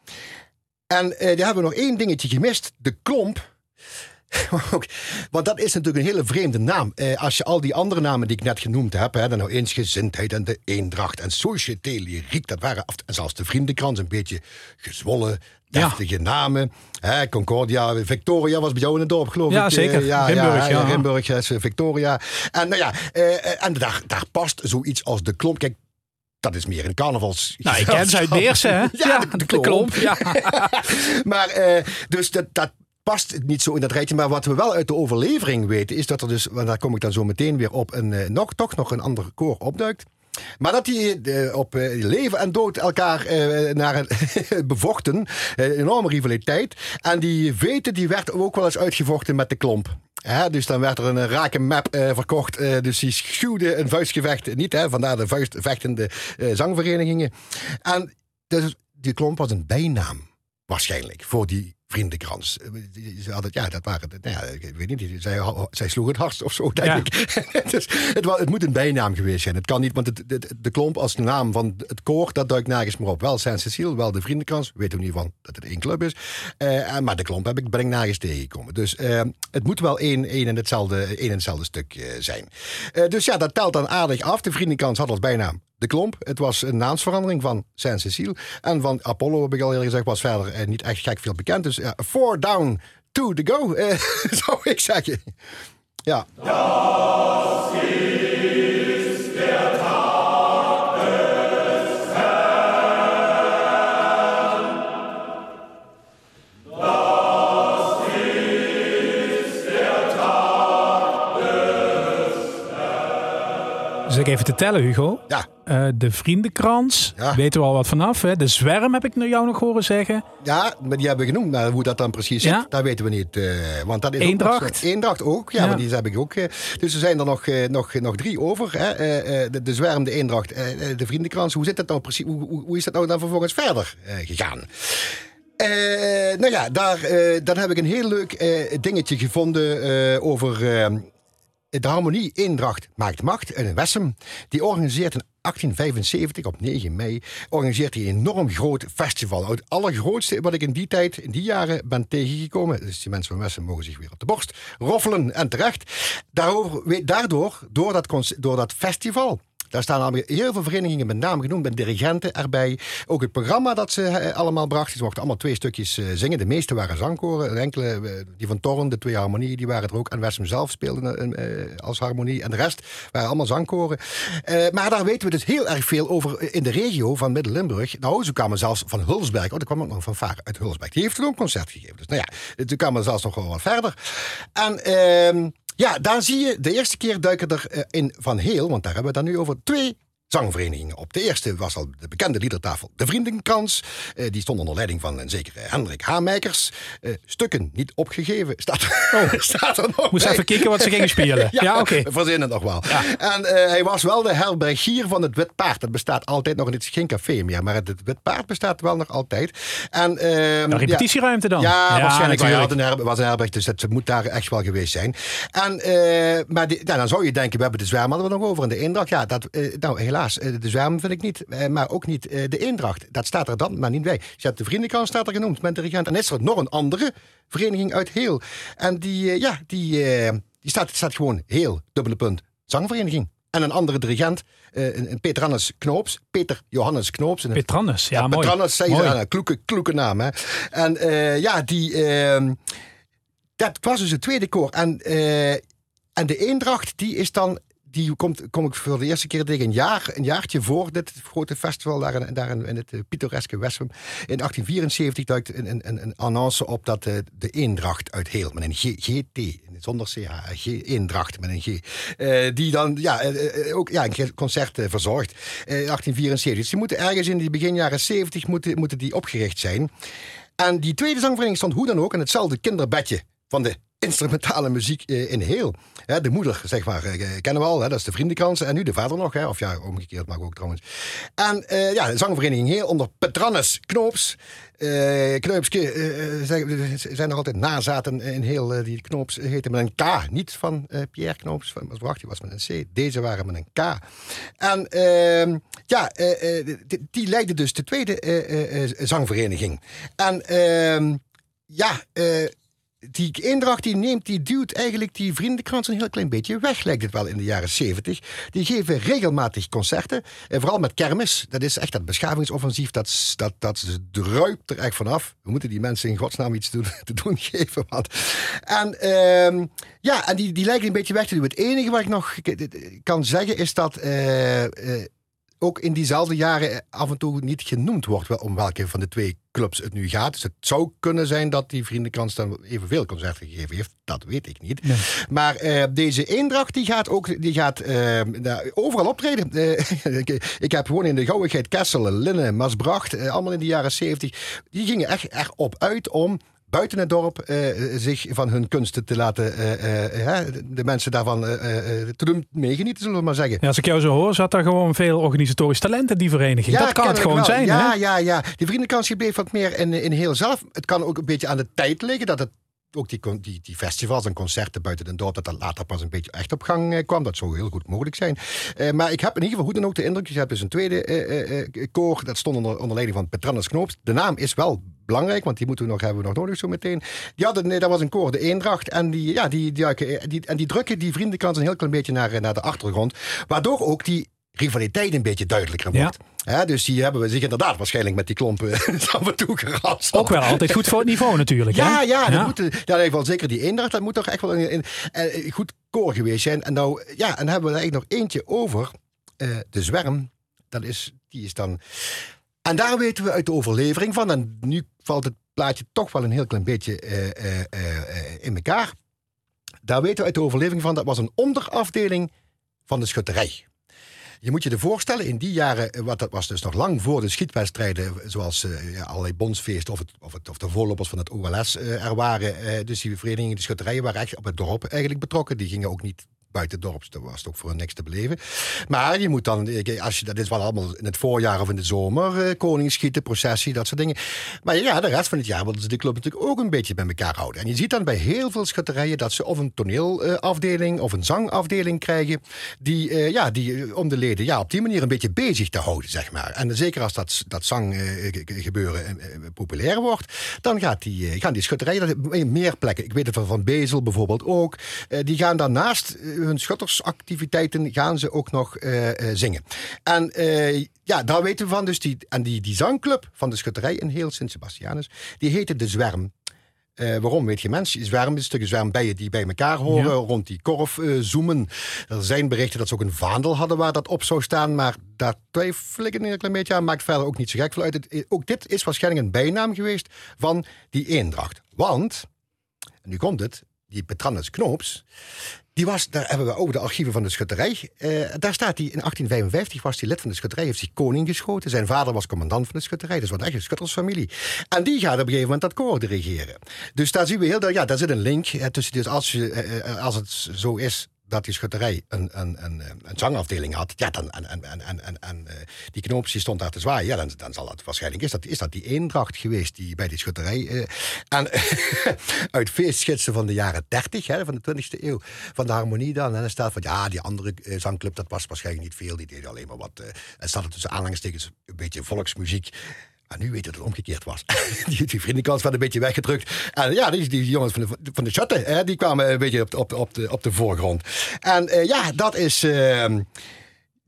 En uh, daar hebben we nog één dingetje gemist. De klomp Want dat is natuurlijk een hele vreemde naam. Eh, als je al die andere namen die ik net genoemd heb, hè, dan nou eensgezindheid en de eendracht en Société Lyrique, dat waren, en zelfs de vriendenkrans, een beetje gezwollen, deftige namen. Hè, Concordia, Victoria was bij jou in het dorp, geloof Ja, ik. zeker. Eh, ja, Rimburg, ja, ja. Rimburg is Victoria. En, nou ja, eh, en daar, daar past zoiets als de klomp. Kijk, dat is meer een carnavals. Nou, ik ken ze uit Beersen, hè? Ja, de, de klomp. Ja. maar eh, dus dat, dat past niet zo in dat rijtje. Maar wat we wel uit de overlevering weten, is dat er dus, want daar kom ik dan zo meteen weer op, een, nog, toch nog een ander koor opduikt. Maar dat die op eh, leven en dood elkaar eh, naar een bevochten. Eh, enorme rivaliteit. En die weten, die werd ook wel eens uitgevochten met de klomp. Dus dan werd er een rake map verkocht. dus die schuwde een vuistgevecht niet. Hè, vandaar de vuistvechtende zangverenigingen. En dus, die klomp was een bijnaam. Waarschijnlijk. Voor die vriendenkrans. Eh, Ze hadden, ja, dat waren, nou ja, ik weet niet, zij, zij sloeg het hardst of zo, denk Ja. ik. dus het, het moet een bijnaam geweest zijn. Het kan niet, want het, het- de klomp als naam van het koor, dat duikt nergens meer op. Wel Saint-Cecile, wel de vriendenkrans. We weten in ieder geval dat het één club is. Eh, en- maar de klomp heb ik, ben ik nergens tegengekomen. Dus eh, het moet wel één, één, en, hetzelfde, één en hetzelfde stuk eh, zijn. Eh, dus ja, dat telt dan aardig af. De vriendenkrans had als bijnaam de klomp. Het was een naamsverandering van Saint-Cecile. En van Apollo, heb ik al eerder gezegd, was verder eh, niet echt gek veel bekend. Dus ja, four down, two to go, eh, zou ik zeggen. Ja. Even te tellen, Hugo. Ja. Eh, de vriendenkrans, Ja. weten we al wat vanaf. Hè? De zwerm heb ik naar jou nog horen zeggen. Ja, maar die hebben we genoemd. Maar hoe dat dan precies zit, Ja. dat weten we niet. eh, want dat is ook Eendracht? zo- Eendracht ook, ja, want die heb ik ook. eh, dus er zijn er nog, nog, nog drie over. Hè. De, de zwerm, de eendracht, de vriendenkrans. Hoe zit dat nou precies? Hoe, hoe, hoe is dat nou dan vervolgens verder gegaan? Eh, nou ja, daar, dan heb ik een heel leuk dingetje gevonden over eh, de harmonie Eendracht maakt macht in Wessem. Die organiseert in 1875 op 9 mei organiseert hij een enorm groot festival. Het allergrootste wat ik in die tijd, in die jaren ben tegengekomen. Dus die mensen van Wessem mogen zich weer op de borst roffelen en terecht. Daarover, daardoor, door dat, door dat festival. Daar staan heel veel verenigingen met naam genoemd, met dirigenten erbij. Ook het programma dat ze eh, allemaal brachten. Ze mochten allemaal twee stukjes eh, zingen. De meeste waren zangkoren. Enkele, eh, die van Torren, de twee harmonieën, die waren er ook. En Wessem zelf speelde als harmonie. En de rest waren allemaal zangkoren. Maar daar weten we dus heel erg veel over in de regio van Midden-Limburg. Nou, ze kwamen zelfs van Hulsberg. Oh, er kwam ook nog van Varen uit Hulsberg. Die heeft toen ook een concert gegeven. Dus nou ja, toen kwamen we zelfs nog wel wat verder. En... ehm, ja, daar zie je de eerste keer duiken er eh, in Van Heel, want daar hebben we het dan nu over, twee zangverenigingen op. De eerste was al de bekende liedertafel De Vriendenkrans. Eh, die stond onder leiding van een zekere Hendrik Haamijkers. Eh, stukken niet opgegeven. Staat, staat er nog Moest bij. even kijken wat ze gingen spelen. Ja, oké. Het nog wel. En eh, hij was wel de herbergier van het Wit Paard. Dat bestaat altijd nog. Het is geen café meer, maar het, Wit Paard bestaat wel nog altijd. En, ehm, Een repetitieruimte dan? Ja, waarschijnlijk. Ja, een was een herberg, dus het moet daar echt wel geweest zijn. En, maar die, dan zou je denken, we hebben de zwerm hadden we nog over. En de eendracht, ja, dat, nou helaas, eh, de zwerm vind ik niet. eh, maar ook niet eh, de eendracht. Dat staat er dan maar niet bij. Je hebt de vriendenkrans staat er genoemd met de regent. En is er nog een andere vereniging uit Heel. En die, ja, die, die staat, staat gewoon Heel, dubbele punt, zangvereniging. En een andere dirigent, een, Hannes Knoops. Peter Johannes Knoops. Een Petrannus, ja, mooi. Petrannus, zei ze, Mooi. een kloeke, kloeke naam. Hè? En ja, die, ehm, dat was dus het tweede koor. En, en de eendracht, die is dan... Die komt, kom ik voor de eerste keer tegen een, jaar, een jaartje voor dit grote festival daar in, daar in, het eh, pittoreske Westrum. In 1874 duikt een, een, een, annonce op dat eh, de eendracht uit Heel, met een G, GT, zonder CH, G, eendracht met een G. eh, die dan ja, eh, eh, ook ja, een concert eh, verzorgt. eh, in 1874. Dus die moeten ergens in die begin jaren 70 moeten, moeten die opgericht zijn. En die tweede zangvereniging stond hoe dan ook in hetzelfde kinderbedje van de instrumentale muziek eh, in heel. De moeder, zeg maar, eh, kennen we al, hè, dat is de vriendenkrans. En nu de vader nog, hè, of ja, omgekeerd mag ook trouwens. En eh, ja, de zangvereniging heel onder Petranus Knoops. Eh Knoopske zijn, er altijd nazaten in heel, die Knoops heten met een K. Niet van Pierre Knoops, van wacht, die was met een C. Deze waren met een K. En ehm, ja, die, die leidde dus de tweede zangvereniging. En ehm, ja, die eendracht die neemt, die duwt eigenlijk die vriendenkrans een heel klein beetje weg, lijkt het wel in de jaren 70. Die geven regelmatig concerten, en vooral met kermis. Dat is echt dat beschavingsoffensief, dat, dat, dat druipt er echt vanaf. We moeten die mensen in godsnaam iets te, te doen geven. Want. En ehm, ja, en die, die lijken een beetje weg te doen. Het enige wat ik nog kan zeggen is dat... Uh, ook in diezelfde jaren af en toe niet genoemd wordt om welke van de twee clubs het nu gaat. Dus het zou kunnen zijn dat die vriendenkrans dan evenveel concerten gegeven heeft. Dat weet ik niet. Maar uh, deze Eendracht die gaat ook die gaat, uh, overal optreden. Uh, ik, ik, heb gewoon in de Gouwigheid Kessel, Linnen, Masbracht, allemaal in de jaren 70. Die gingen echt erop uit om buiten het dorp uh, zich van hun kunsten te laten, uh, de mensen daarvan te doen meegenieten, zullen we maar zeggen. Ja, als ik jou zo hoor, zat daar gewoon veel organisatorisch talent in die vereniging. dat kan het gewoon zijn, ja, hè? Ja, ja, Die vriendenkans bleef wat meer in, in heel zelf. Het kan ook een beetje aan de tijd liggen dat het ook die, die, die, festivals en concerten buiten het dorp, dat dat later pas een beetje echt op gang eh, kwam. Dat zou heel goed mogelijk zijn. Uh, maar ik heb in ieder geval goed dan ook de indruk, je hebt dus een tweede uh, koor, dat stond onder, onder leiding van Petranus Knoops. De naam is wel belangrijk, want die moeten we nog, hebben we nog nodig zo meteen. Die hadden, nee, dat was een koor, de Eendracht. En die, ja, die, die, die, en die drukken die vriendenkans een heel klein beetje naar, naar de achtergrond. Waardoor ook die rivaliteit een beetje duidelijker wordt. Ja. dus die hebben we zich inderdaad waarschijnlijk met die klompen af en toe gerast. Ook wel altijd goed voor het niveau natuurlijk. Ja, hè? ja, ja. Dat ja, wel zeker die eendracht, dat moet toch echt wel een, een, goed koor geweest zijn. En nou, ja, en hebben we er eigenlijk nog eentje over. Uh, de zwerm, dat is, die is dan... En daar weten we uit de overlevering van, en nu valt het plaatje toch wel een heel klein beetje uh, uh, in elkaar. Daar weten we uit de overlevering van, dat was een onderafdeling van de schutterij. Je moet je er voorstellen, in die jaren, eh, wat dat was dus nog lang voor de schietwedstrijden, zoals ja, allerlei bondsfeest of, of, of de voorlopers van het OLS er waren. Dus die verenigingen, de schutterijen waren echt op het dorp eigenlijk betrokken. Die gingen ook niet buiten het dorp. Dat was het ook voor niks te beleven. Maar je moet dan, als je, dat is wel allemaal in het voorjaar of in de zomer, uh, koningsschieten, processie, dat soort dingen. Maar ja, de rest van het jaar wilden ze de club natuurlijk ook een beetje bij elkaar houden. En je ziet dan bij heel veel schutterijen dat ze of een toneelafdeling of een zangafdeling krijgen, die, uh, ja, die eh, om de leden ja, op die manier een beetje bezig te houden, zeg maar. En zeker als dat, dat zanggebeuren populair wordt, dan gaat die, gaan die schutterijen meer plekken. Ik weet het van Van Bezel bijvoorbeeld ook. die gaan daarnaast hun schuttersactiviteiten gaan ze ook nog uh, zingen. En uh, ja, daar weten we van. Dus die, en die, die zangclub van de schutterij in heel Sint-Sebastianus, die heette De Zwerm. Uh, waarom weet je mensen? Zwerm is een zwermbijen die bij elkaar horen, rond die korf uh, zoomen. Er zijn berichten dat ze ook een vaandel hadden waar dat op zou staan, maar daar twijfel ik een klein beetje aan. Maakt verder ook niet zo gek veel uit. ook dit is waarschijnlijk een bijnaam geweest van die eendracht. Want, en nu komt het, die Petranus Knoops, die was, daar hebben we ook de archieven van de schutterij. Uh, daar staat hij, in 1855 was hij lid van de schutterij, heeft zich koning geschoten. Zijn vader was commandant van de schutterij, dus wat echt een schuttersfamilie. En die gaat op een gegeven moment dat koor dirigeren. Dus daar zien we heel, ja, daar zit een link tussen, dus als, je, uh, als het zo is dat die schutterij een, een, een, een zangafdeling had, ja, dan, en, en, en, en, en die knoopjes stond daar te zwaaien, ja, dan, dan zal dat waarschijnlijk, is dat, is dat die eendracht geweest die bij die schutterij, uh, en uit feestschetsen van de jaren 30, hè, van de 20e eeuw, van de harmonie dan, en dan staat van, ja, die andere uh, zangclub, dat was waarschijnlijk niet veel, die deden alleen maar wat, uh, en staat er tussen aanhalingstekens een beetje volksmuziek, en nu weet je dat het omgekeerd was. die, die vriendenkans werd een beetje weggedrukt. En ja, die, die jongens van de, van de chatten, hè, die kwamen een beetje op, op, op, de, op de voorgrond. En uh, ja, dat is... Uh,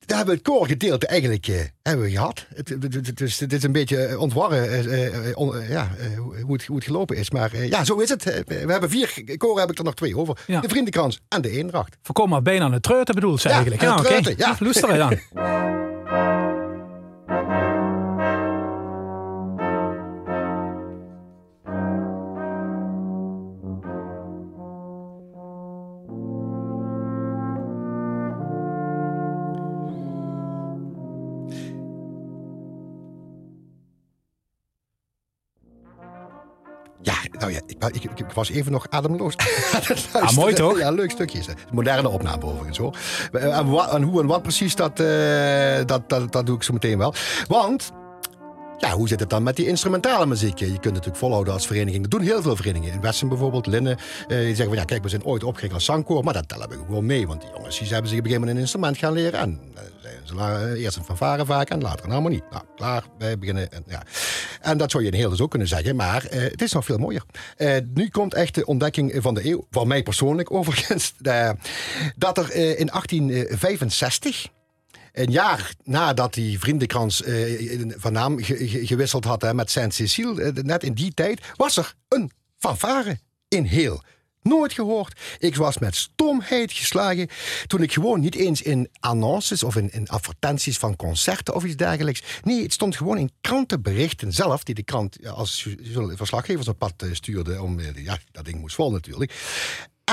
daar hebben we het koorgedeelte eigenlijk uh, hebben we gehad. Het, het, het, is, het is een beetje ontwarren on, ja, hoe, het, hoe het gelopen is. Maar ja, zo is het. we hebben vier koren, heb ik er nog twee over. Ja. De Vriendenkrans en de Eendracht. Voorkom maar bijna aan de treurte bedoelt ze ja, eigenlijk. Ja, treurte, okay. ja. Luisteren dan. Ik, ik, ik, was even nog ademloos. ah, mooi toch? Ja, leuk stukje. Moderne opname overigens hoor. En, en, hoe en wat precies, dat, uh, dat, dat, dat doe ik zo meteen wel. Want ja, hoe zit het dan met die instrumentale muziek? Je kunt natuurlijk volhouden als vereniging. Dat doen heel veel verenigingen. In Westen bijvoorbeeld, Linnen. Eh, die zeggen van ja, kijk, we zijn ooit opgericht als zangkoor. Maar dat tellen we gewoon mee. Want die jongens die hebben zich op een gegeven moment een instrument gaan leren. En uh, ze eerst een fanfare vaak en later een harmonie. Nou, klaar, wij beginnen. En, ja. En dat zou je in heel dus ook kunnen zeggen, maar eh, het is nog veel mooier. Eh, nu komt echt de ontdekking van de eeuw, van mij persoonlijk overigens, eh, dat er eh, in 1865 een jaar nadat die vriendenkrans eh, van naam ge- ge- gewisseld had hè, met Saint-Cécile, eh, net in die tijd, was er een fanfare in heel. Nooit gehoord. Ik was met stomheid geslagen toen ik gewoon niet eens in annonces of in, advertenties van concerten of iets dergelijks. Nee, het stond gewoon in krantenberichten zelf, die de krant als verslaggevers op pad eh, stuurde. Om, ja, dat ding moest vol natuurlijk.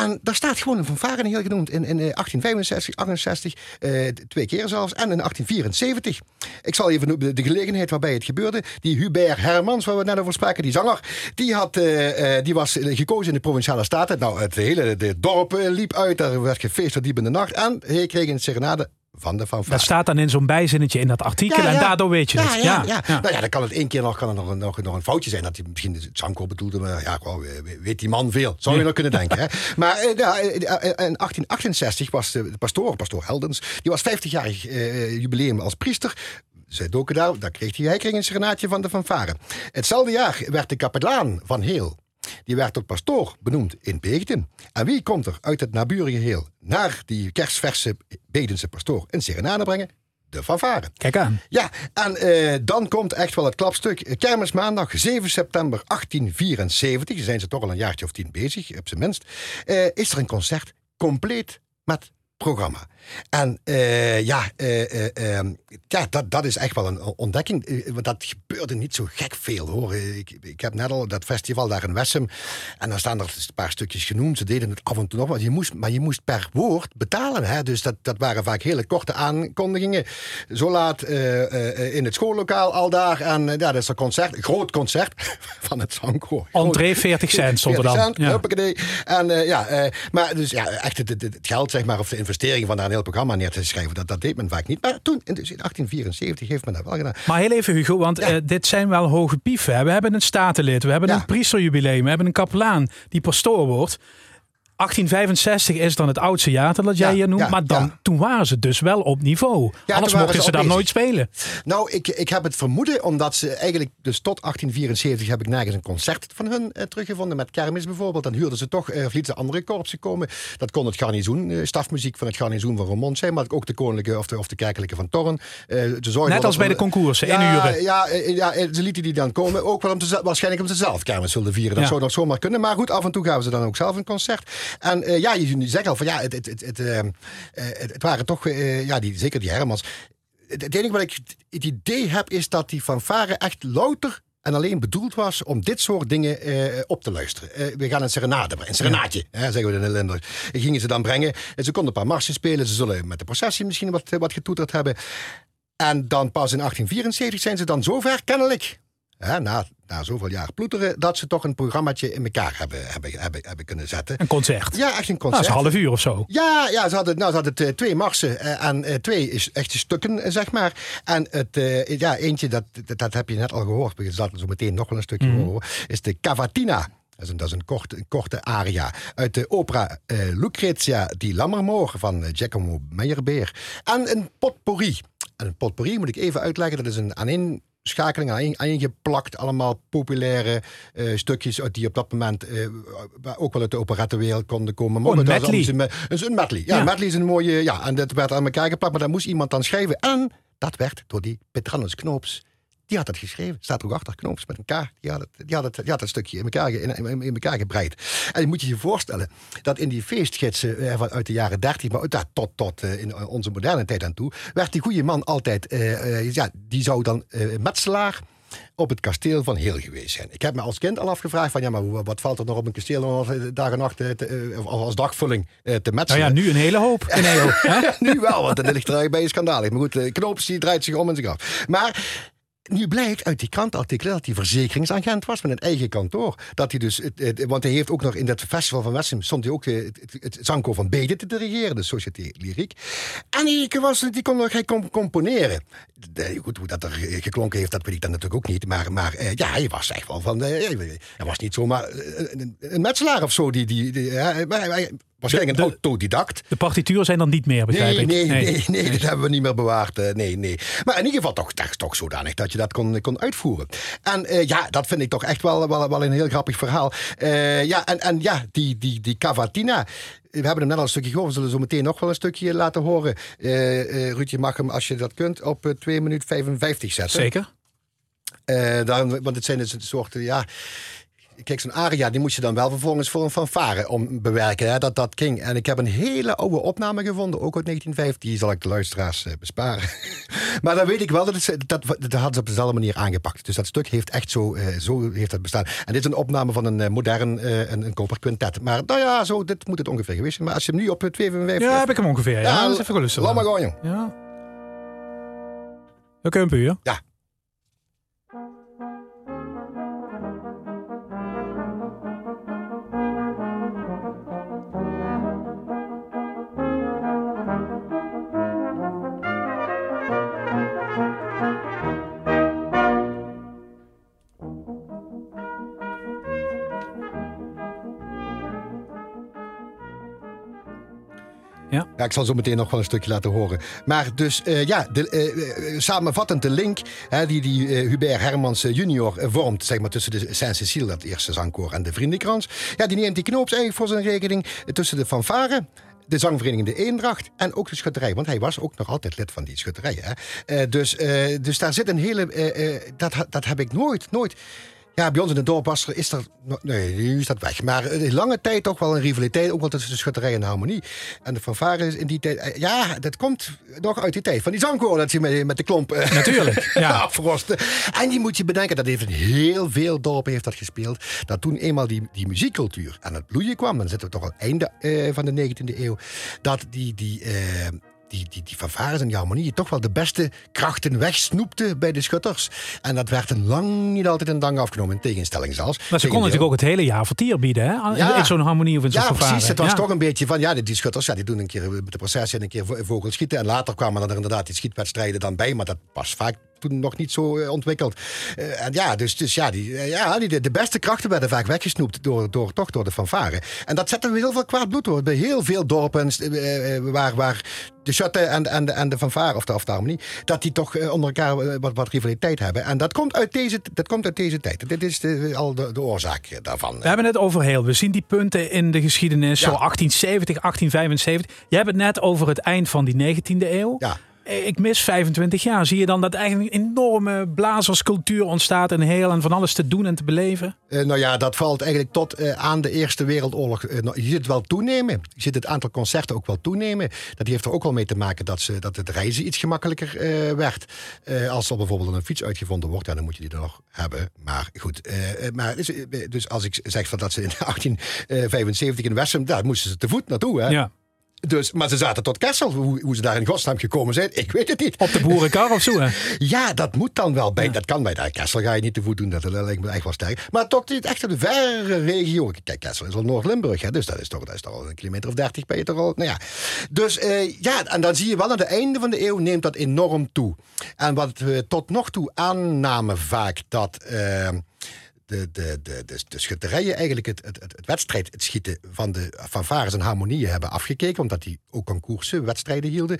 En daar staat gewoon een fanfare heel genoemd. In, in eh, 1865, 68, eh, twee keer zelfs. En in 1874. Ik zal even de gelegenheid waarbij het gebeurde. Die Hubert Hermans, waar we net over spraken, die zanger. Die, had, eh, eh, die was eh, gekozen in de Provinciale Staten. Nou, het hele dorp eh, liep uit. Er werd gefeest tot diep in de nacht. En hij kreeg een serenade van de fanfare. Dat staat dan in zo'n bijzinnetje in dat artikel. Ja, en daardoor weet je ja, het. Ja, ja. Nou ja, dan kan het één keer nog, kan er nog, een- nog, nog een foutje zijn. Dat hij misschien het Sanko bedoelde. Maar ja, wow, weet die man veel. Zou je nog kunnen denken. Hè? Maar eh, ja, eh, eh, in 1868 was de pastoor, pastoor Heldens. Die was 50-jarig eh, jubileum als priester. Zij doken daar, daar kreeg hij, hij kreeg een serenaatje van de fanfare. Hetzelfde jaar werd de kapelaan van Heel die werd tot pastoor benoemd in Beegden. En wie komt er uit het naburige heel naar die kerstverse Beegdense pastoor een serenade brengen? De fanfare. Kijk aan. Ja, en eh, dan komt echt wel het klapstuk. Kermismaandag 7 september 1874, dan zijn ze toch al een jaartje of tien bezig, op zijn minst, eh, is er een concert compleet met programma. En eh, ja, eh, eh, eh, ja dat, dat is echt wel een ontdekking. Want dat gebeurde niet zo gek veel hoor. Ik, ik heb net al dat festival daar in Wessem. En dan staan er een paar stukjes genoemd. Ze deden het af en toe nog. Maar je moest, maar je moest per woord betalen. Hè? Dus dat, dat waren vaak hele korte aankondigingen. Zo laat in het schoollokaal al daar. En ja, dat is een concert. Een groot concert van het zangkoor. Entree 40 cent stond er 40 dan. cent, Ja. En ja, maar dus ja, echt het, het, het geld zeg maar, of de investering van daar heel programma neer te schrijven, dat, dat deed men vaak niet. Maar toen, in, dus in 1874, heeft men dat wel gedaan. Maar heel even Hugo, want Ja. eh, dit zijn wel hoge pieven. hè. We hebben een statenlid, we hebben Ja. een priesterjubileum, we hebben een kapelaan die pastoor wordt. 1865 is dan het oudste jaar dat jij Ja, hier noemt. ja, maar dan, ja. toen waren ze dus wel op niveau. Anders mochten ze ze dan nooit spelen. Nou, ik, ik heb het vermoeden, omdat ze eigenlijk, dus tot 1874 heb ik nergens een concert van hun eh, teruggevonden. Met kermis bijvoorbeeld. Dan huurden ze toch, eh, of lieten ze andere korpsen komen. Dat kon het garnizoen, eh, stafmuziek van het garnizoen van Roermond zijn. Maar ook de koninklijke of de, of de kerkelijke van Torren. Eh, Net als bij de concoursen, inhuren. Ja, ja, eh, ze lieten die dan komen. Ook wel om te, waarschijnlijk om ze zelf kermis wilden vieren. Dat zou nog zomaar kunnen. Maar goed, af en toe gaven ze dan ook zelf een concert. En eh, ja, je zegt al van ja, het, het, het, het, eh, eh, het, waren toch, eh, ja, die, zeker die Hermans. Het, enige wat ik het idee heb is dat die fanfare echt louter en alleen bedoeld was om dit soort dingen op te luisteren. We gaan een serenade brengen, een serenaatje, hè, zeggen we in de. En gingen ze dan brengen. En ze konden een paar marsen spelen. Ze zullen met de processie misschien wat, wat getoeterd hebben. En dan pas in 1874 zijn ze dan zover, kennelijk, hè, na, na zoveel jaar ploeteren, dat ze toch een programmaatje in elkaar hebben, hebben, hebben, hebben kunnen zetten. Een concert. Ja, echt een Nou, concert. dat is een half uur of zo. Ja, ja ze hadden, nou, ze hadden eh, twee marsen eh, en eh, twee is- echte stukken, zeg maar. En het, ja, eentje, dat, dat, dat heb je net al gehoord, we zullen zo meteen nog wel een stukje horen, is de Cavatina. Dat is een, dat is een, korte, een korte aria uit de opera eh, Lucrezia di Lammermoor van Giacomo Meyerbeer. En een potpourri. En een potpourri moet ik even uitleggen, dat is een aaneenschakeling, aaneen- aaneengeplakt, allemaal populaire eh, stukjes die op dat moment eh, ook wel uit de operettenwereld konden komen. Maar Oh, een medley. een, een medley. Ja, Ja. medley is een mooie. Ja, en dat werd aan elkaar geplakt, maar dat moest iemand dan schrijven. En dat werd door die Petrannus Knoops. Die had het geschreven. Staat er ook achter, Knoops met een K. Die had het, die had het, die had het stukje in elkaar, in, in, in elkaar gebreid. En je moet je je voorstellen dat in die feestgidsen eh, uit de jaren 30, maar tot, tot eh, in onze moderne tijd aan toe, werd die goede man altijd, eh, ja, die zou dan eh, metselaar op het kasteel van Heel geweest zijn. Ik heb me als kind al afgevraagd van ja, maar wat valt er nog op een kasteel om als, dag en nacht te, of als dagvulling te Nou metselen? ja, nu een hele hoop. Hè? nu wel, want dan ligt er bij je schandalig. Maar goed, Knoops die draait zich om en zich af. Maar nu blijkt uit die krantartikelen dat hij verzekeringsagent was met een eigen kantoor. Dat hij dus, want hij heeft ook nog in dat festival van Wessem stond hij ook eh, het, het, zangkoor van Bede te dirigeren, de Société Lyrique. En hij, was, die kon nog hij componeren. Goed, hoe dat er geklonken heeft, dat weet ik dan natuurlijk ook niet. Maar, maar eh, ja, hij was echt wel van, eh, hij was niet zomaar een, een metselaar of zo. Die, die, die, maar Waarschijnlijk een De- autodidact. De partituren zijn dan niet meer, begrijp Nee, ik. nee, nee, nee, dat hebben we niet meer bewaard. eh, nee, nee. Maar in ieder geval toch, toch, toch zodanig dat je dat kon, kon uitvoeren. En eh, ja, dat vind ik toch echt wel, wel, wel een heel grappig verhaal. Eh, ja, en, en ja, die, die, die cavatina. We hebben hem net al een stukje gehoord. We zullen zo meteen nog wel een stukje laten horen. Eh eh, Ruud, je mag hem, als je dat kunt, op eh, 2 minuten 55 zetten. Zeker. Daarom, want het zijn dus een soort, ja... Kijk, zo'n aria, die moest je dan wel vervolgens voor een fanfare om bewerken. Hè? Dat, dat ging. En ik heb een hele oude opname gevonden, ook uit 1950. Die zal ik de luisteraars eh, besparen. maar dan weet ik wel, dat, het, dat, dat hadden ze op dezelfde manier aangepakt. Dus dat stuk heeft echt zo, eh, zo heeft het bestaan. En dit is een opname van een eh, modern, eh, een, een. Maar nou ja, zo, dit moet het ongeveer geweest zijn. Maar als je hem nu op eh, 255... Ja, heb ik hem ongeveer. Ja, dat is even gelusten. Laat maar gaan, jong. Ja. Oké, een puur. Ja. Ik zal zo meteen nog wel een stukje laten horen. Maar dus, eh, ja, de, eh, samenvattend de link hè, die, die Hubert Hermans junior vormt, zeg maar, tussen de Saint-Cécile, dat eerste zangkoor, en de Vriendenkrans. Ja, die neemt die knoops eigenlijk voor zijn rekening tussen de fanfare de zangvereniging De Eendracht en ook de schutterij. Want hij was ook nog altijd lid van die schutterij. Hè? Dus, dus daar zit een hele... dat, dat heb ik nooit, nooit... Ja, bij ons in het dorp was er, is er... Nee, nu is dat weg. Maar lange tijd toch wel een rivaliteit. Ook wel tussen de schutterij en de harmonie. En de fanfare is in die tijd... eh, Ja, dat komt nog uit die tijd. Van die zangkoor dat je met, met de klomp... eh, Natuurlijk, ja. En die moet je bedenken, dat heeft in heel veel dorpen heeft dat gespeeld. Dat toen eenmaal die, die muziekcultuur aan het bloeien kwam, dan zitten we toch al einde eh, van de 19e eeuw, dat die, die, die, die, die fanfares en die harmonieën toch wel de beste krachten wegsnoepten bij de schutters. En dat werd een lang niet altijd in dank afgenomen, in tegenstelling zelfs. Maar ze konden natuurlijk ook het hele jaar vertier bieden, hè? Ja. In zo'n harmonie of in zo'n Ja, fanfare. precies. Het was Ja. toch een beetje van, ja, die- schutters, ja, die doen een keer de processie en een keer vo- vogels schieten. En later kwamen er inderdaad die schietwedstrijden dan bij, maar dat was vaak toen nog niet zo eh, ontwikkeld. Eh, en ja, dus, dus ja, die, eh, ja die, de, beste krachten werden vaak weggesnoept door, door, toch door de fanfare. En dat zette heel veel kwaad bloed door. Bij heel veel dorpen waar, waar de schutten en, en, de, en de fanfare, of de, of de harmonie, dat die toch onder elkaar wat, wat rivaliteit hebben. En dat komt uit deze, dat komt uit deze tijd. Dit is de, al de, de oorzaak daarvan. We hebben het over heel. We zien die punten in de geschiedenis. Ja. Zo 1870, 1875. Je hebt het net over het eind van die 19e eeuw. Ja. Eh, Ik mis 25 jaar. Zie je dan dat eigenlijk een enorme blazerscultuur ontstaat en heel en van alles te doen en te beleven? Eh, nou ja, dat valt eigenlijk tot eh, aan de Eerste Wereldoorlog. Nou, je ziet het wel toenemen. Je ziet het aantal concerten ook wel toenemen. Dat heeft er ook wel mee te maken dat, ze, dat het reizen iets gemakkelijker werd. Als er bijvoorbeeld een fiets uitgevonden wordt, ja, dan moet je die er nog hebben. Maar goed, maar dus als ik zeg van dat ze in 1875 in Wessem, daar moesten ze te voet naartoe. Hè? Ja. Dus, maar ze zaten tot Kessel. Hoe, hoe ze daar in godsnaam gekomen zijn, ik weet het niet. Op de boerenkar of zo. Hè? Ja, dat moet dan wel. Bij, Dat kan bij de Kessel ga je niet te voet doen. Dat, dat lijkt me echt wel sterk. Maar tot die, echt de verre regio. Kijk, Kessel is al Noord-Limburg. hè, Dus dat is, toch, dat is toch al een kilometer of dertig ben je toch al. Nou ja. Dus eh, ja, en dan zie je wel aan het einde van de eeuw neemt dat enorm toe. En wat we tot nog toe aannamen vaak dat... eh, de, de, de, de, schutterijen eigenlijk het, het, het, wedstrijd, het schieten van de fanfares en harmonieën hebben afgekeken, omdat die ook concoursen, wedstrijden hielden.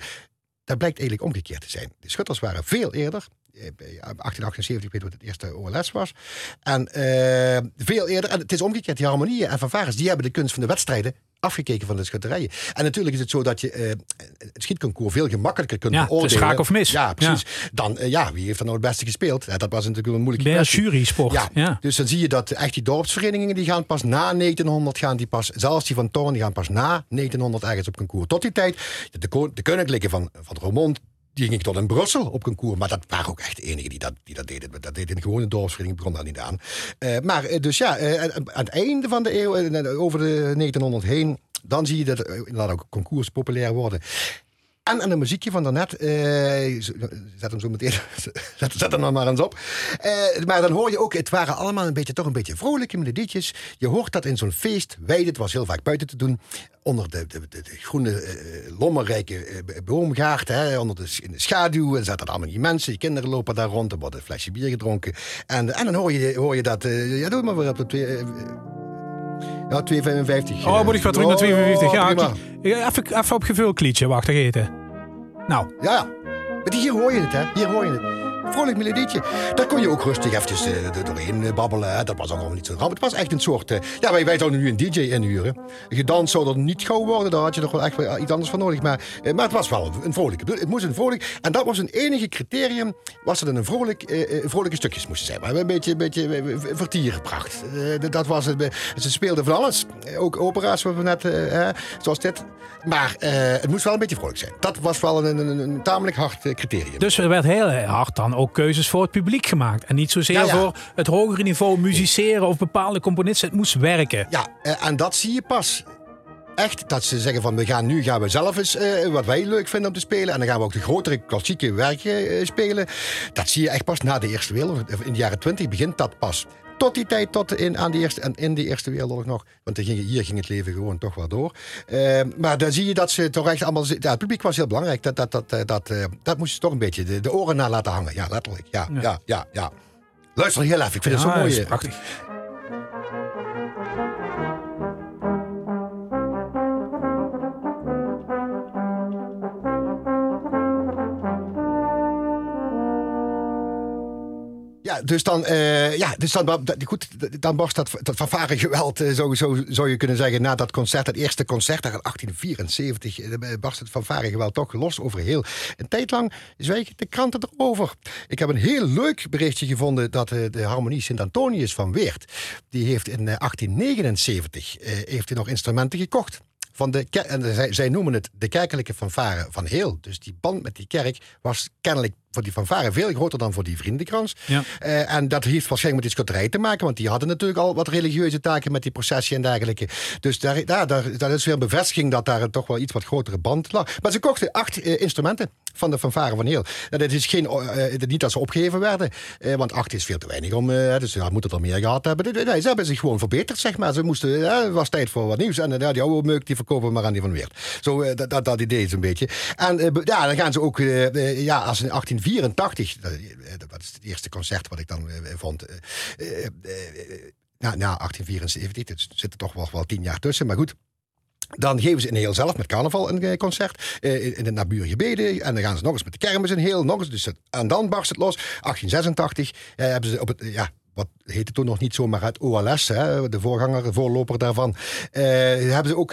Dat blijkt eigenlijk omgekeerd te zijn. De schutters waren veel eerder. eh, bij 1878 weet wat het eerste OLS was. En eh, veel eerder, en het is omgekeerd, die harmonieën en fanfares, die hebben de kunst van de wedstrijden afgekeken van de schutterijen. En natuurlijk is het zo dat je eh, het schietconcours veel gemakkelijker kunt Ja, beoordelen. schaak of mis. Ja, precies. Dan, eh, ja, wie heeft er nou het beste gespeeld? Ja, dat was natuurlijk een moeilijke kwestie. jury-sport. Ja, Ja. dus dan zie je dat echt die dorpsverenigingen die gaan pas na 1900 gaan die pas, zelfs die van Toorn die gaan pas na 1900 ergens op concours. Tot die tijd, de, de koninklijke van, van Roermond, die ging tot in Brussel op concours. Maar dat waren ook echt de enigen die dat, die dat deden. Dat deed een gewone dorpsvereniging, begon daar niet aan. Eh, maar eh, dus ja, eh, aan het einde van de eeuw, over de 1900 heen, dan zie je dat inderdaad ook concours populair worden. En aan de muziekje van daarnet, eh, zet hem zo meteen, zet, hem maar eens op. Eh, maar dan hoor je ook, het waren allemaal een beetje, toch een beetje vrolijke melodietjes. Je hoort dat in zo'n feest, weide, het was heel vaak buiten te doen, onder de, de, groene, lommerrijke boomgaard, hè, onder de, in de schaduw, en zaten allemaal die mensen, die kinderen lopen daar rond, er wordt een flesje bier gedronken. En, en dan hoor je, hoor je dat, ja doe maar weer op twee... Ja, 2,55. Oh, moet ik wat terug naar 250? Ja, prima. even, even op gevuld liedje. Wacht, daar eten. Nou, Ja, ja. Maar hier hoor je het, hè. Hier hoor je het. Vrolijk melodietje. Daar kon je ook rustig eventjes er doorheen eh, babbelen. Dat was allemaal niet zo ramp. Het was echt een soort... eh, ja, wij, wij zouden nu een DJ inhuren. Gedans zou er niet gauw worden. Daar had je nog wel echt iets anders voor nodig. Maar, maar het was wel een vrolijke. Het moest een vrolijk... En dat was een enige criterium. Was dat een vrolijk, vrolijke stukjes moesten zijn. Maar een beetje, een beetje vertiergebracht. Eh, dat was het. Ze speelden van alles. Ook opera's, we net... zoals dit. Maar het moest wel een beetje vrolijk zijn. Dat was wel een, een, een tamelijk hard criterium. dus er werd heel hard dan ook keuzes voor het publiek gemaakt. En niet zozeer Ja, ja. voor het hogere niveau musiceren of bepaalde componisten. Het moest werken. Ja, eh, en dat zie je pas. Echt, dat ze zeggen van we gaan nu gaan we zelf eens eh, wat wij leuk vinden om te spelen. En dan gaan we ook de grotere klassieke werken eh, spelen. Dat zie je echt pas na de Eerste Wereldoorlog. In de jaren twintig begint dat pas. Tot die tijd, tot in, aan de eerste, en in de Eerste Wereldoorlog nog. Want ging, hier ging het leven gewoon toch wel door. Eh, maar dan zie je dat ze toch echt allemaal... Ja, het publiek was heel belangrijk. Dat, dat, dat, eh, dat, eh, dat moest je toch een beetje de, de oren naar laten hangen. Ja, letterlijk. Ja, ja, ja, ja. Luister heel even. Ik vind het zo mooi. Dus dan, eh, ja, dus dan, dat- dan barst dat, dat fanfare geweld, eh, zo, zo zou je kunnen zeggen, na dat concert, het eerste concert, daar in 1874, eh, barst het fanfare geweld toch los over heel een tijd lang. Zwijgen de kranten erover. Ik heb een heel leuk berichtje gevonden dat eh, de harmonie Sint-Antonius van Weert, die heeft in eh, 1879 eh, heeft hij nog instrumenten gekocht. Van de en zij, zij noemen het de kerkelijke fanfare van Heel. Dus die band met die kerk was kennelijk voor die fanfare veel groter dan voor die vriendenkrans. Ja. Eh, en dat heeft waarschijnlijk met die schutterij te maken, want die hadden natuurlijk al wat religieuze taken met die processie en dergelijke. Dus daar, daar, daar, dat is weer een bevestiging dat daar toch wel iets wat grotere band lag. Maar ze kochten acht eh, instrumenten van de fanfare van Heel. Nou, dat is geen, eh, niet dat ze opgegeven werden, want acht is veel te weinig om, dus ja, moeten er meer gehad hebben. Nee, ze hebben zich gewoon verbeterd, zeg maar. Ze moesten, ja, was tijd voor wat nieuws. En ja, die oude meuk, die verkopen we maar aan die van Weert. Zo, dat, dat, dat idee is een beetje. En ja, dan gaan ze ook, ja, als in 1884, dat, eh, dat is het eerste concert wat ik dan eh, vond. eh, eh, nou, na 1874, er zitten toch wel, wel tien jaar tussen, maar goed. Dan geven ze in heel zelf met carnaval een concert in de naburige Bede. En dan gaan ze nog eens met de kermis in heel, nog eens. Dus en dan barst het los. 1886 eh, hebben ze op het, ja, wat heette toen nog niet zo, maar het OLS, hè, de voorganger, voorloper daarvan, eh, hebben ze ook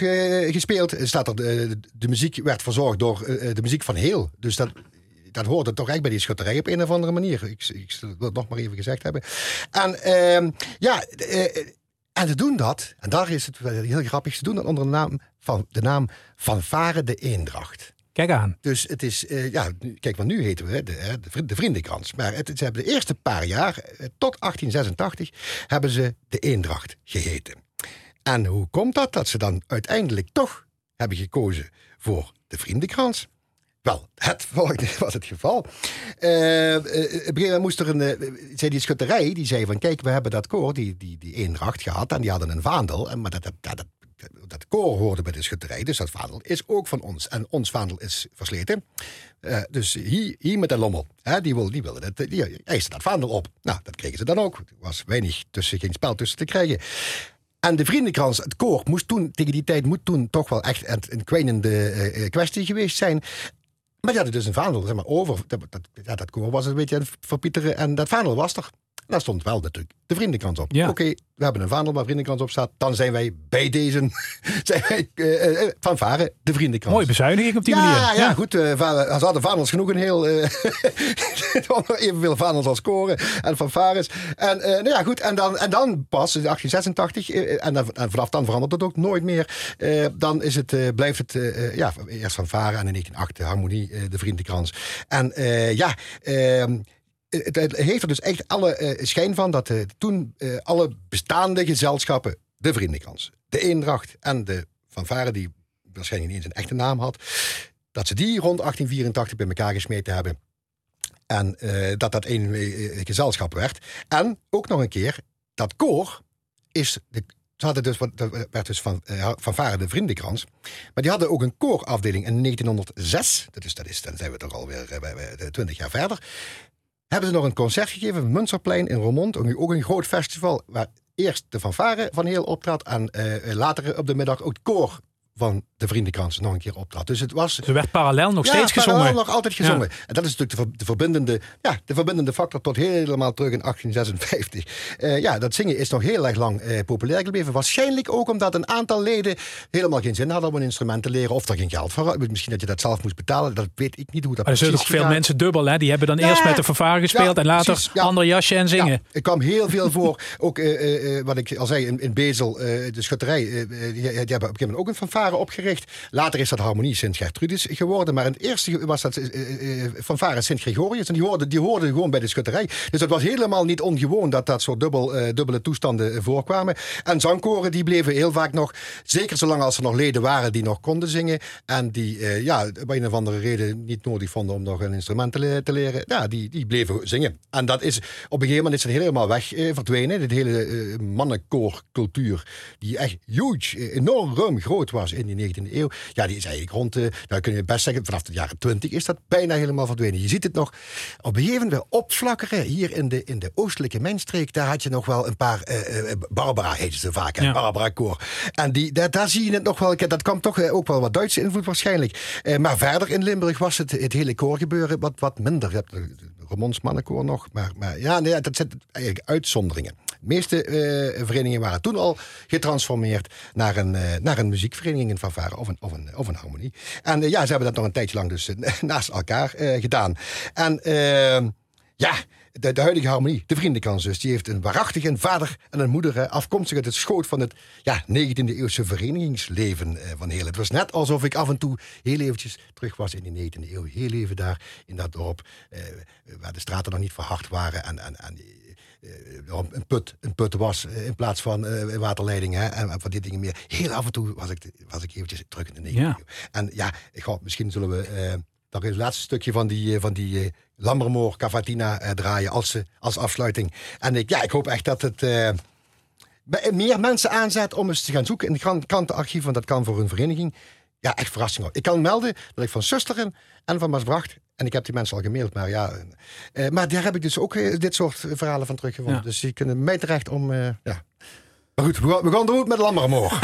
gespeeld. Staat er, de, muziek werd verzorgd door de muziek van heel. Dus dat, dat hoorde toch echt bij die schutterij op een of andere manier. Ik, ik wil het nog maar even gezegd hebben. En ehm, ja, eh, en ze doen dat, en daar is het heel grappig, ze doen dat onder de naam van de naam Fanfare de Eendracht. Kijk aan. Dus het is, eh, ja, kijk, want nu heten we de, de, vri- de Vriendenkrans. Maar het, ze hebben de eerste paar jaar, eh, tot 1886, hebben ze de Eendracht geheten. En hoe komt dat? Dat ze dan uiteindelijk toch hebben gekozen voor de Vriendenkrans. Wel, het volgende was het geval. Eh, op een gegeven moest er een. zei die schutterij, die zei van: Kijk, we hebben dat koor, die, die, die eendracht gehad. En die hadden een vaandel. Maar dat, dat, dat, dat, koor hoorde bij de schutterij. Dus dat vaandel is ook van ons. En ons vaandel is versleten. Dus hier, hier met de lommel. Hè, die, wil, die willen dat, die eisten dat vaandel op. Nou, dat kregen ze dan ook. Er was weinig tussen, geen spel tussen te krijgen. En de vriendenkrans, het koor, moest toen, tegen die tijd, moet toen toch wel echt een, een kwijnende kwestie geweest zijn. Maar die hadden dus een vaandel zeg maar, over. Dat, dat, ja, dat koor was een beetje verpieteren. En dat vaandel was er. Daar stond wel natuurlijk de vriendenkrans op. Ja. Oké, we hebben een vaandel waar vriendenkrans op staat. Dan zijn wij bij deze zijn wij, eh, eh, van varen de vriendenkrans. Mooie bezuiniging op die ja, manier. Ja, goed. eh, va- ze hadden vaandels genoeg een heel... eh evenveel vaandels als koren en fanfares. En, eh, nou ja, goed. En dan, en dan pas in 1886, eh, en, dan, en vanaf dan verandert het ook nooit meer. eh, dan is het, eh, blijft het eh, eh, ja, eerst fanfare en in 1908 de harmonie, eh, de vriendenkrans. En eh, ja... ehm, het, heeft er dus echt alle eh, schijn van dat eh, toen eh, alle bestaande gezelschappen, de Vriendenkrans, de Eendracht en de fanfare, die waarschijnlijk niet eens een echte naam had, dat ze die rond 1884 bij elkaar gesmeten hebben. En dat dat één gezelschap werd. En ook nog een keer, dat koor is. De, ze hadden dus, werd dus van, van Varen de Vriendenkrans. Maar die hadden ook een koorafdeling in 1906. Dat is, dat is, dan zijn we toch alweer bij 20 jaar verder. Hebben ze nog een concert gegeven op Munsterplein in Roermond. Ook een- Ook een groot festival waar eerst de fanfare van heel optrad. En uh, later op de middag ook het koor van de Vriendenkrans nog een keer optrad. Dus het was... Ze werd parallel nog ja, steeds parallel gezongen. nog altijd gezongen. En dat is natuurlijk de, de, verbindende, ja, de verbindende factor tot helemaal terug in 1856. Uh, ja, dat zingen is nog heel erg lang uh, populair gebleven. Waarschijnlijk ook omdat een aantal leden helemaal geen zin hadden om een instrument te leren. Of er geen geld voor Misschien dat je dat zelf moest betalen. Dat weet ik niet hoe dat maar er zullen ook veel mensen dubbel. Hè? Die hebben dan eerst met de fanfare gespeeld en later precies, ander jasje en zingen. ik kwam heel veel voor. ook uh, wat ik al zei in, in Bezel, de schutterij. die, die, hebben op een gegeven moment ook een fanfare opgericht. Later is dat Harmonie Sint-Gertrudis geworden. Maar in het eerste was dat uh, fanfare Sint-Gregorius. En die hoorden, die hoorden gewoon bij de schutterij. Dus dat was helemaal niet ongewoon dat dat soort dubbel, uh, dubbele toestanden voorkwamen. En zangkoren die bleven heel vaak nog, zeker zolang als er nog leden waren die nog konden zingen. En die ja, bij een of andere reden niet nodig vonden om nog een instrument te, le te leren. Ja, die, die bleven zingen. En dat is op een gegeven moment is het helemaal weg verdwenen. De hele mannenkoorcultuur, die echt huge, enorm groot was in die 19e eeuw. Ja, die is eigenlijk rond nou kun je best zeggen, vanaf de jaren 20 is dat bijna helemaal verdwenen. Je ziet het nog op een gegeven moment opflakkeren. Hier in de, in de oostelijke mijnstreek, daar had je nog wel een paar, uh, Barbara heette ze vaak, ja. Barbara Koor. En die, daar, daar zie je het nog wel, dat kwam toch ook wel wat Duitse invloed waarschijnlijk. Uh, maar verder in Limburg was het, het hele koorgebeuren wat, wat minder. Je hebt Ramons Mannenkoor nog, maar, maar ja, nee, dat zijn eigenlijk uitzonderingen. De meeste uh, verenigingen waren toen al getransformeerd naar een, uh, naar een muziekvereniging in fanfare of een, of een, een harmonie. En uh, ja, ze hebben dat nog een tijdje lang dus naast elkaar gedaan. En ja, de, de, huidige harmonie, de vriendenkrans dus, die heeft een waarachtig een vader en een moeder afkomstig uit het schoot van het ja, 19e eeuwse verenigingsleven van heel. Het was net alsof ik af en toe heel eventjes terug was in de 19e eeuw. Heel even daar in dat dorp, waar de straten nog niet verhard waren en, en, en een, put, een put was in plaats van uh, waterleiding hè, en, en, van die dingen meer. Heel af en toe was ik, was ik eventjes terug in de 19e Ja. eeuw. En ja, misschien zullen we uh, nog het laatste stukje van die, uh, van die uh, Lammermoor Cavatina draaien als, als afsluiting. En ik, ja, ik hoop echt dat het meer mensen aanzet om eens te gaan zoeken in het krantenarchief, want dat kan voor een vereniging. Ja, echt verrassing. Ik kan melden dat ik van Susteren en van Maasbracht en ik heb die mensen al gemaild, maar ja. Uh, maar daar heb ik dus ook uh, dit soort verhalen van teruggevonden. Ja. Dus die kunnen mij terecht om. Uh, ja. Maar goed, we, we gaan door met Lammermoor.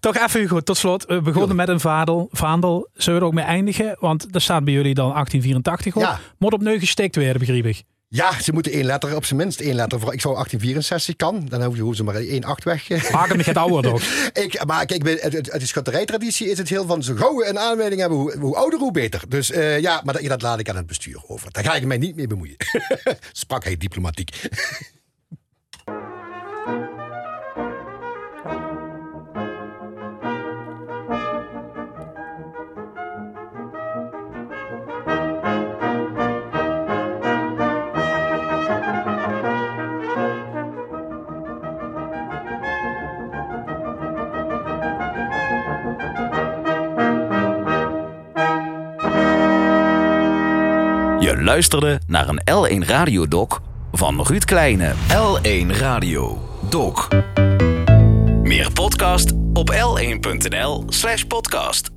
Toch even, Hugo, tot slot. We begonnen met een vaandel. vaandel. Zullen we er ook mee eindigen? Want er staat bij jullie dan 1884 op. Ja. Moet op neu gestikt werden, begreep ik. Ja, ze moeten één letter, op zijn minst één letter. Voor, ik zou 1864 kan, dan hoeven ze maar één acht weg. Maak hem niet ouder toch? ik, maar kijk, uit, de schutterijtraditie is het heel van zo gauw een aanmelding hebben, hoe, hoe ouder, hoe beter. Dus uh, ja, maar dat, dat laat ik aan het bestuur over. Daar ga ik mij niet mee bemoeien. Sprak hij diplomatiek. Luisterde naar een L1 Radiodoc van Ruud Kleine. L1 Radio Doc. Meer podcast op l1.nl slash podcast.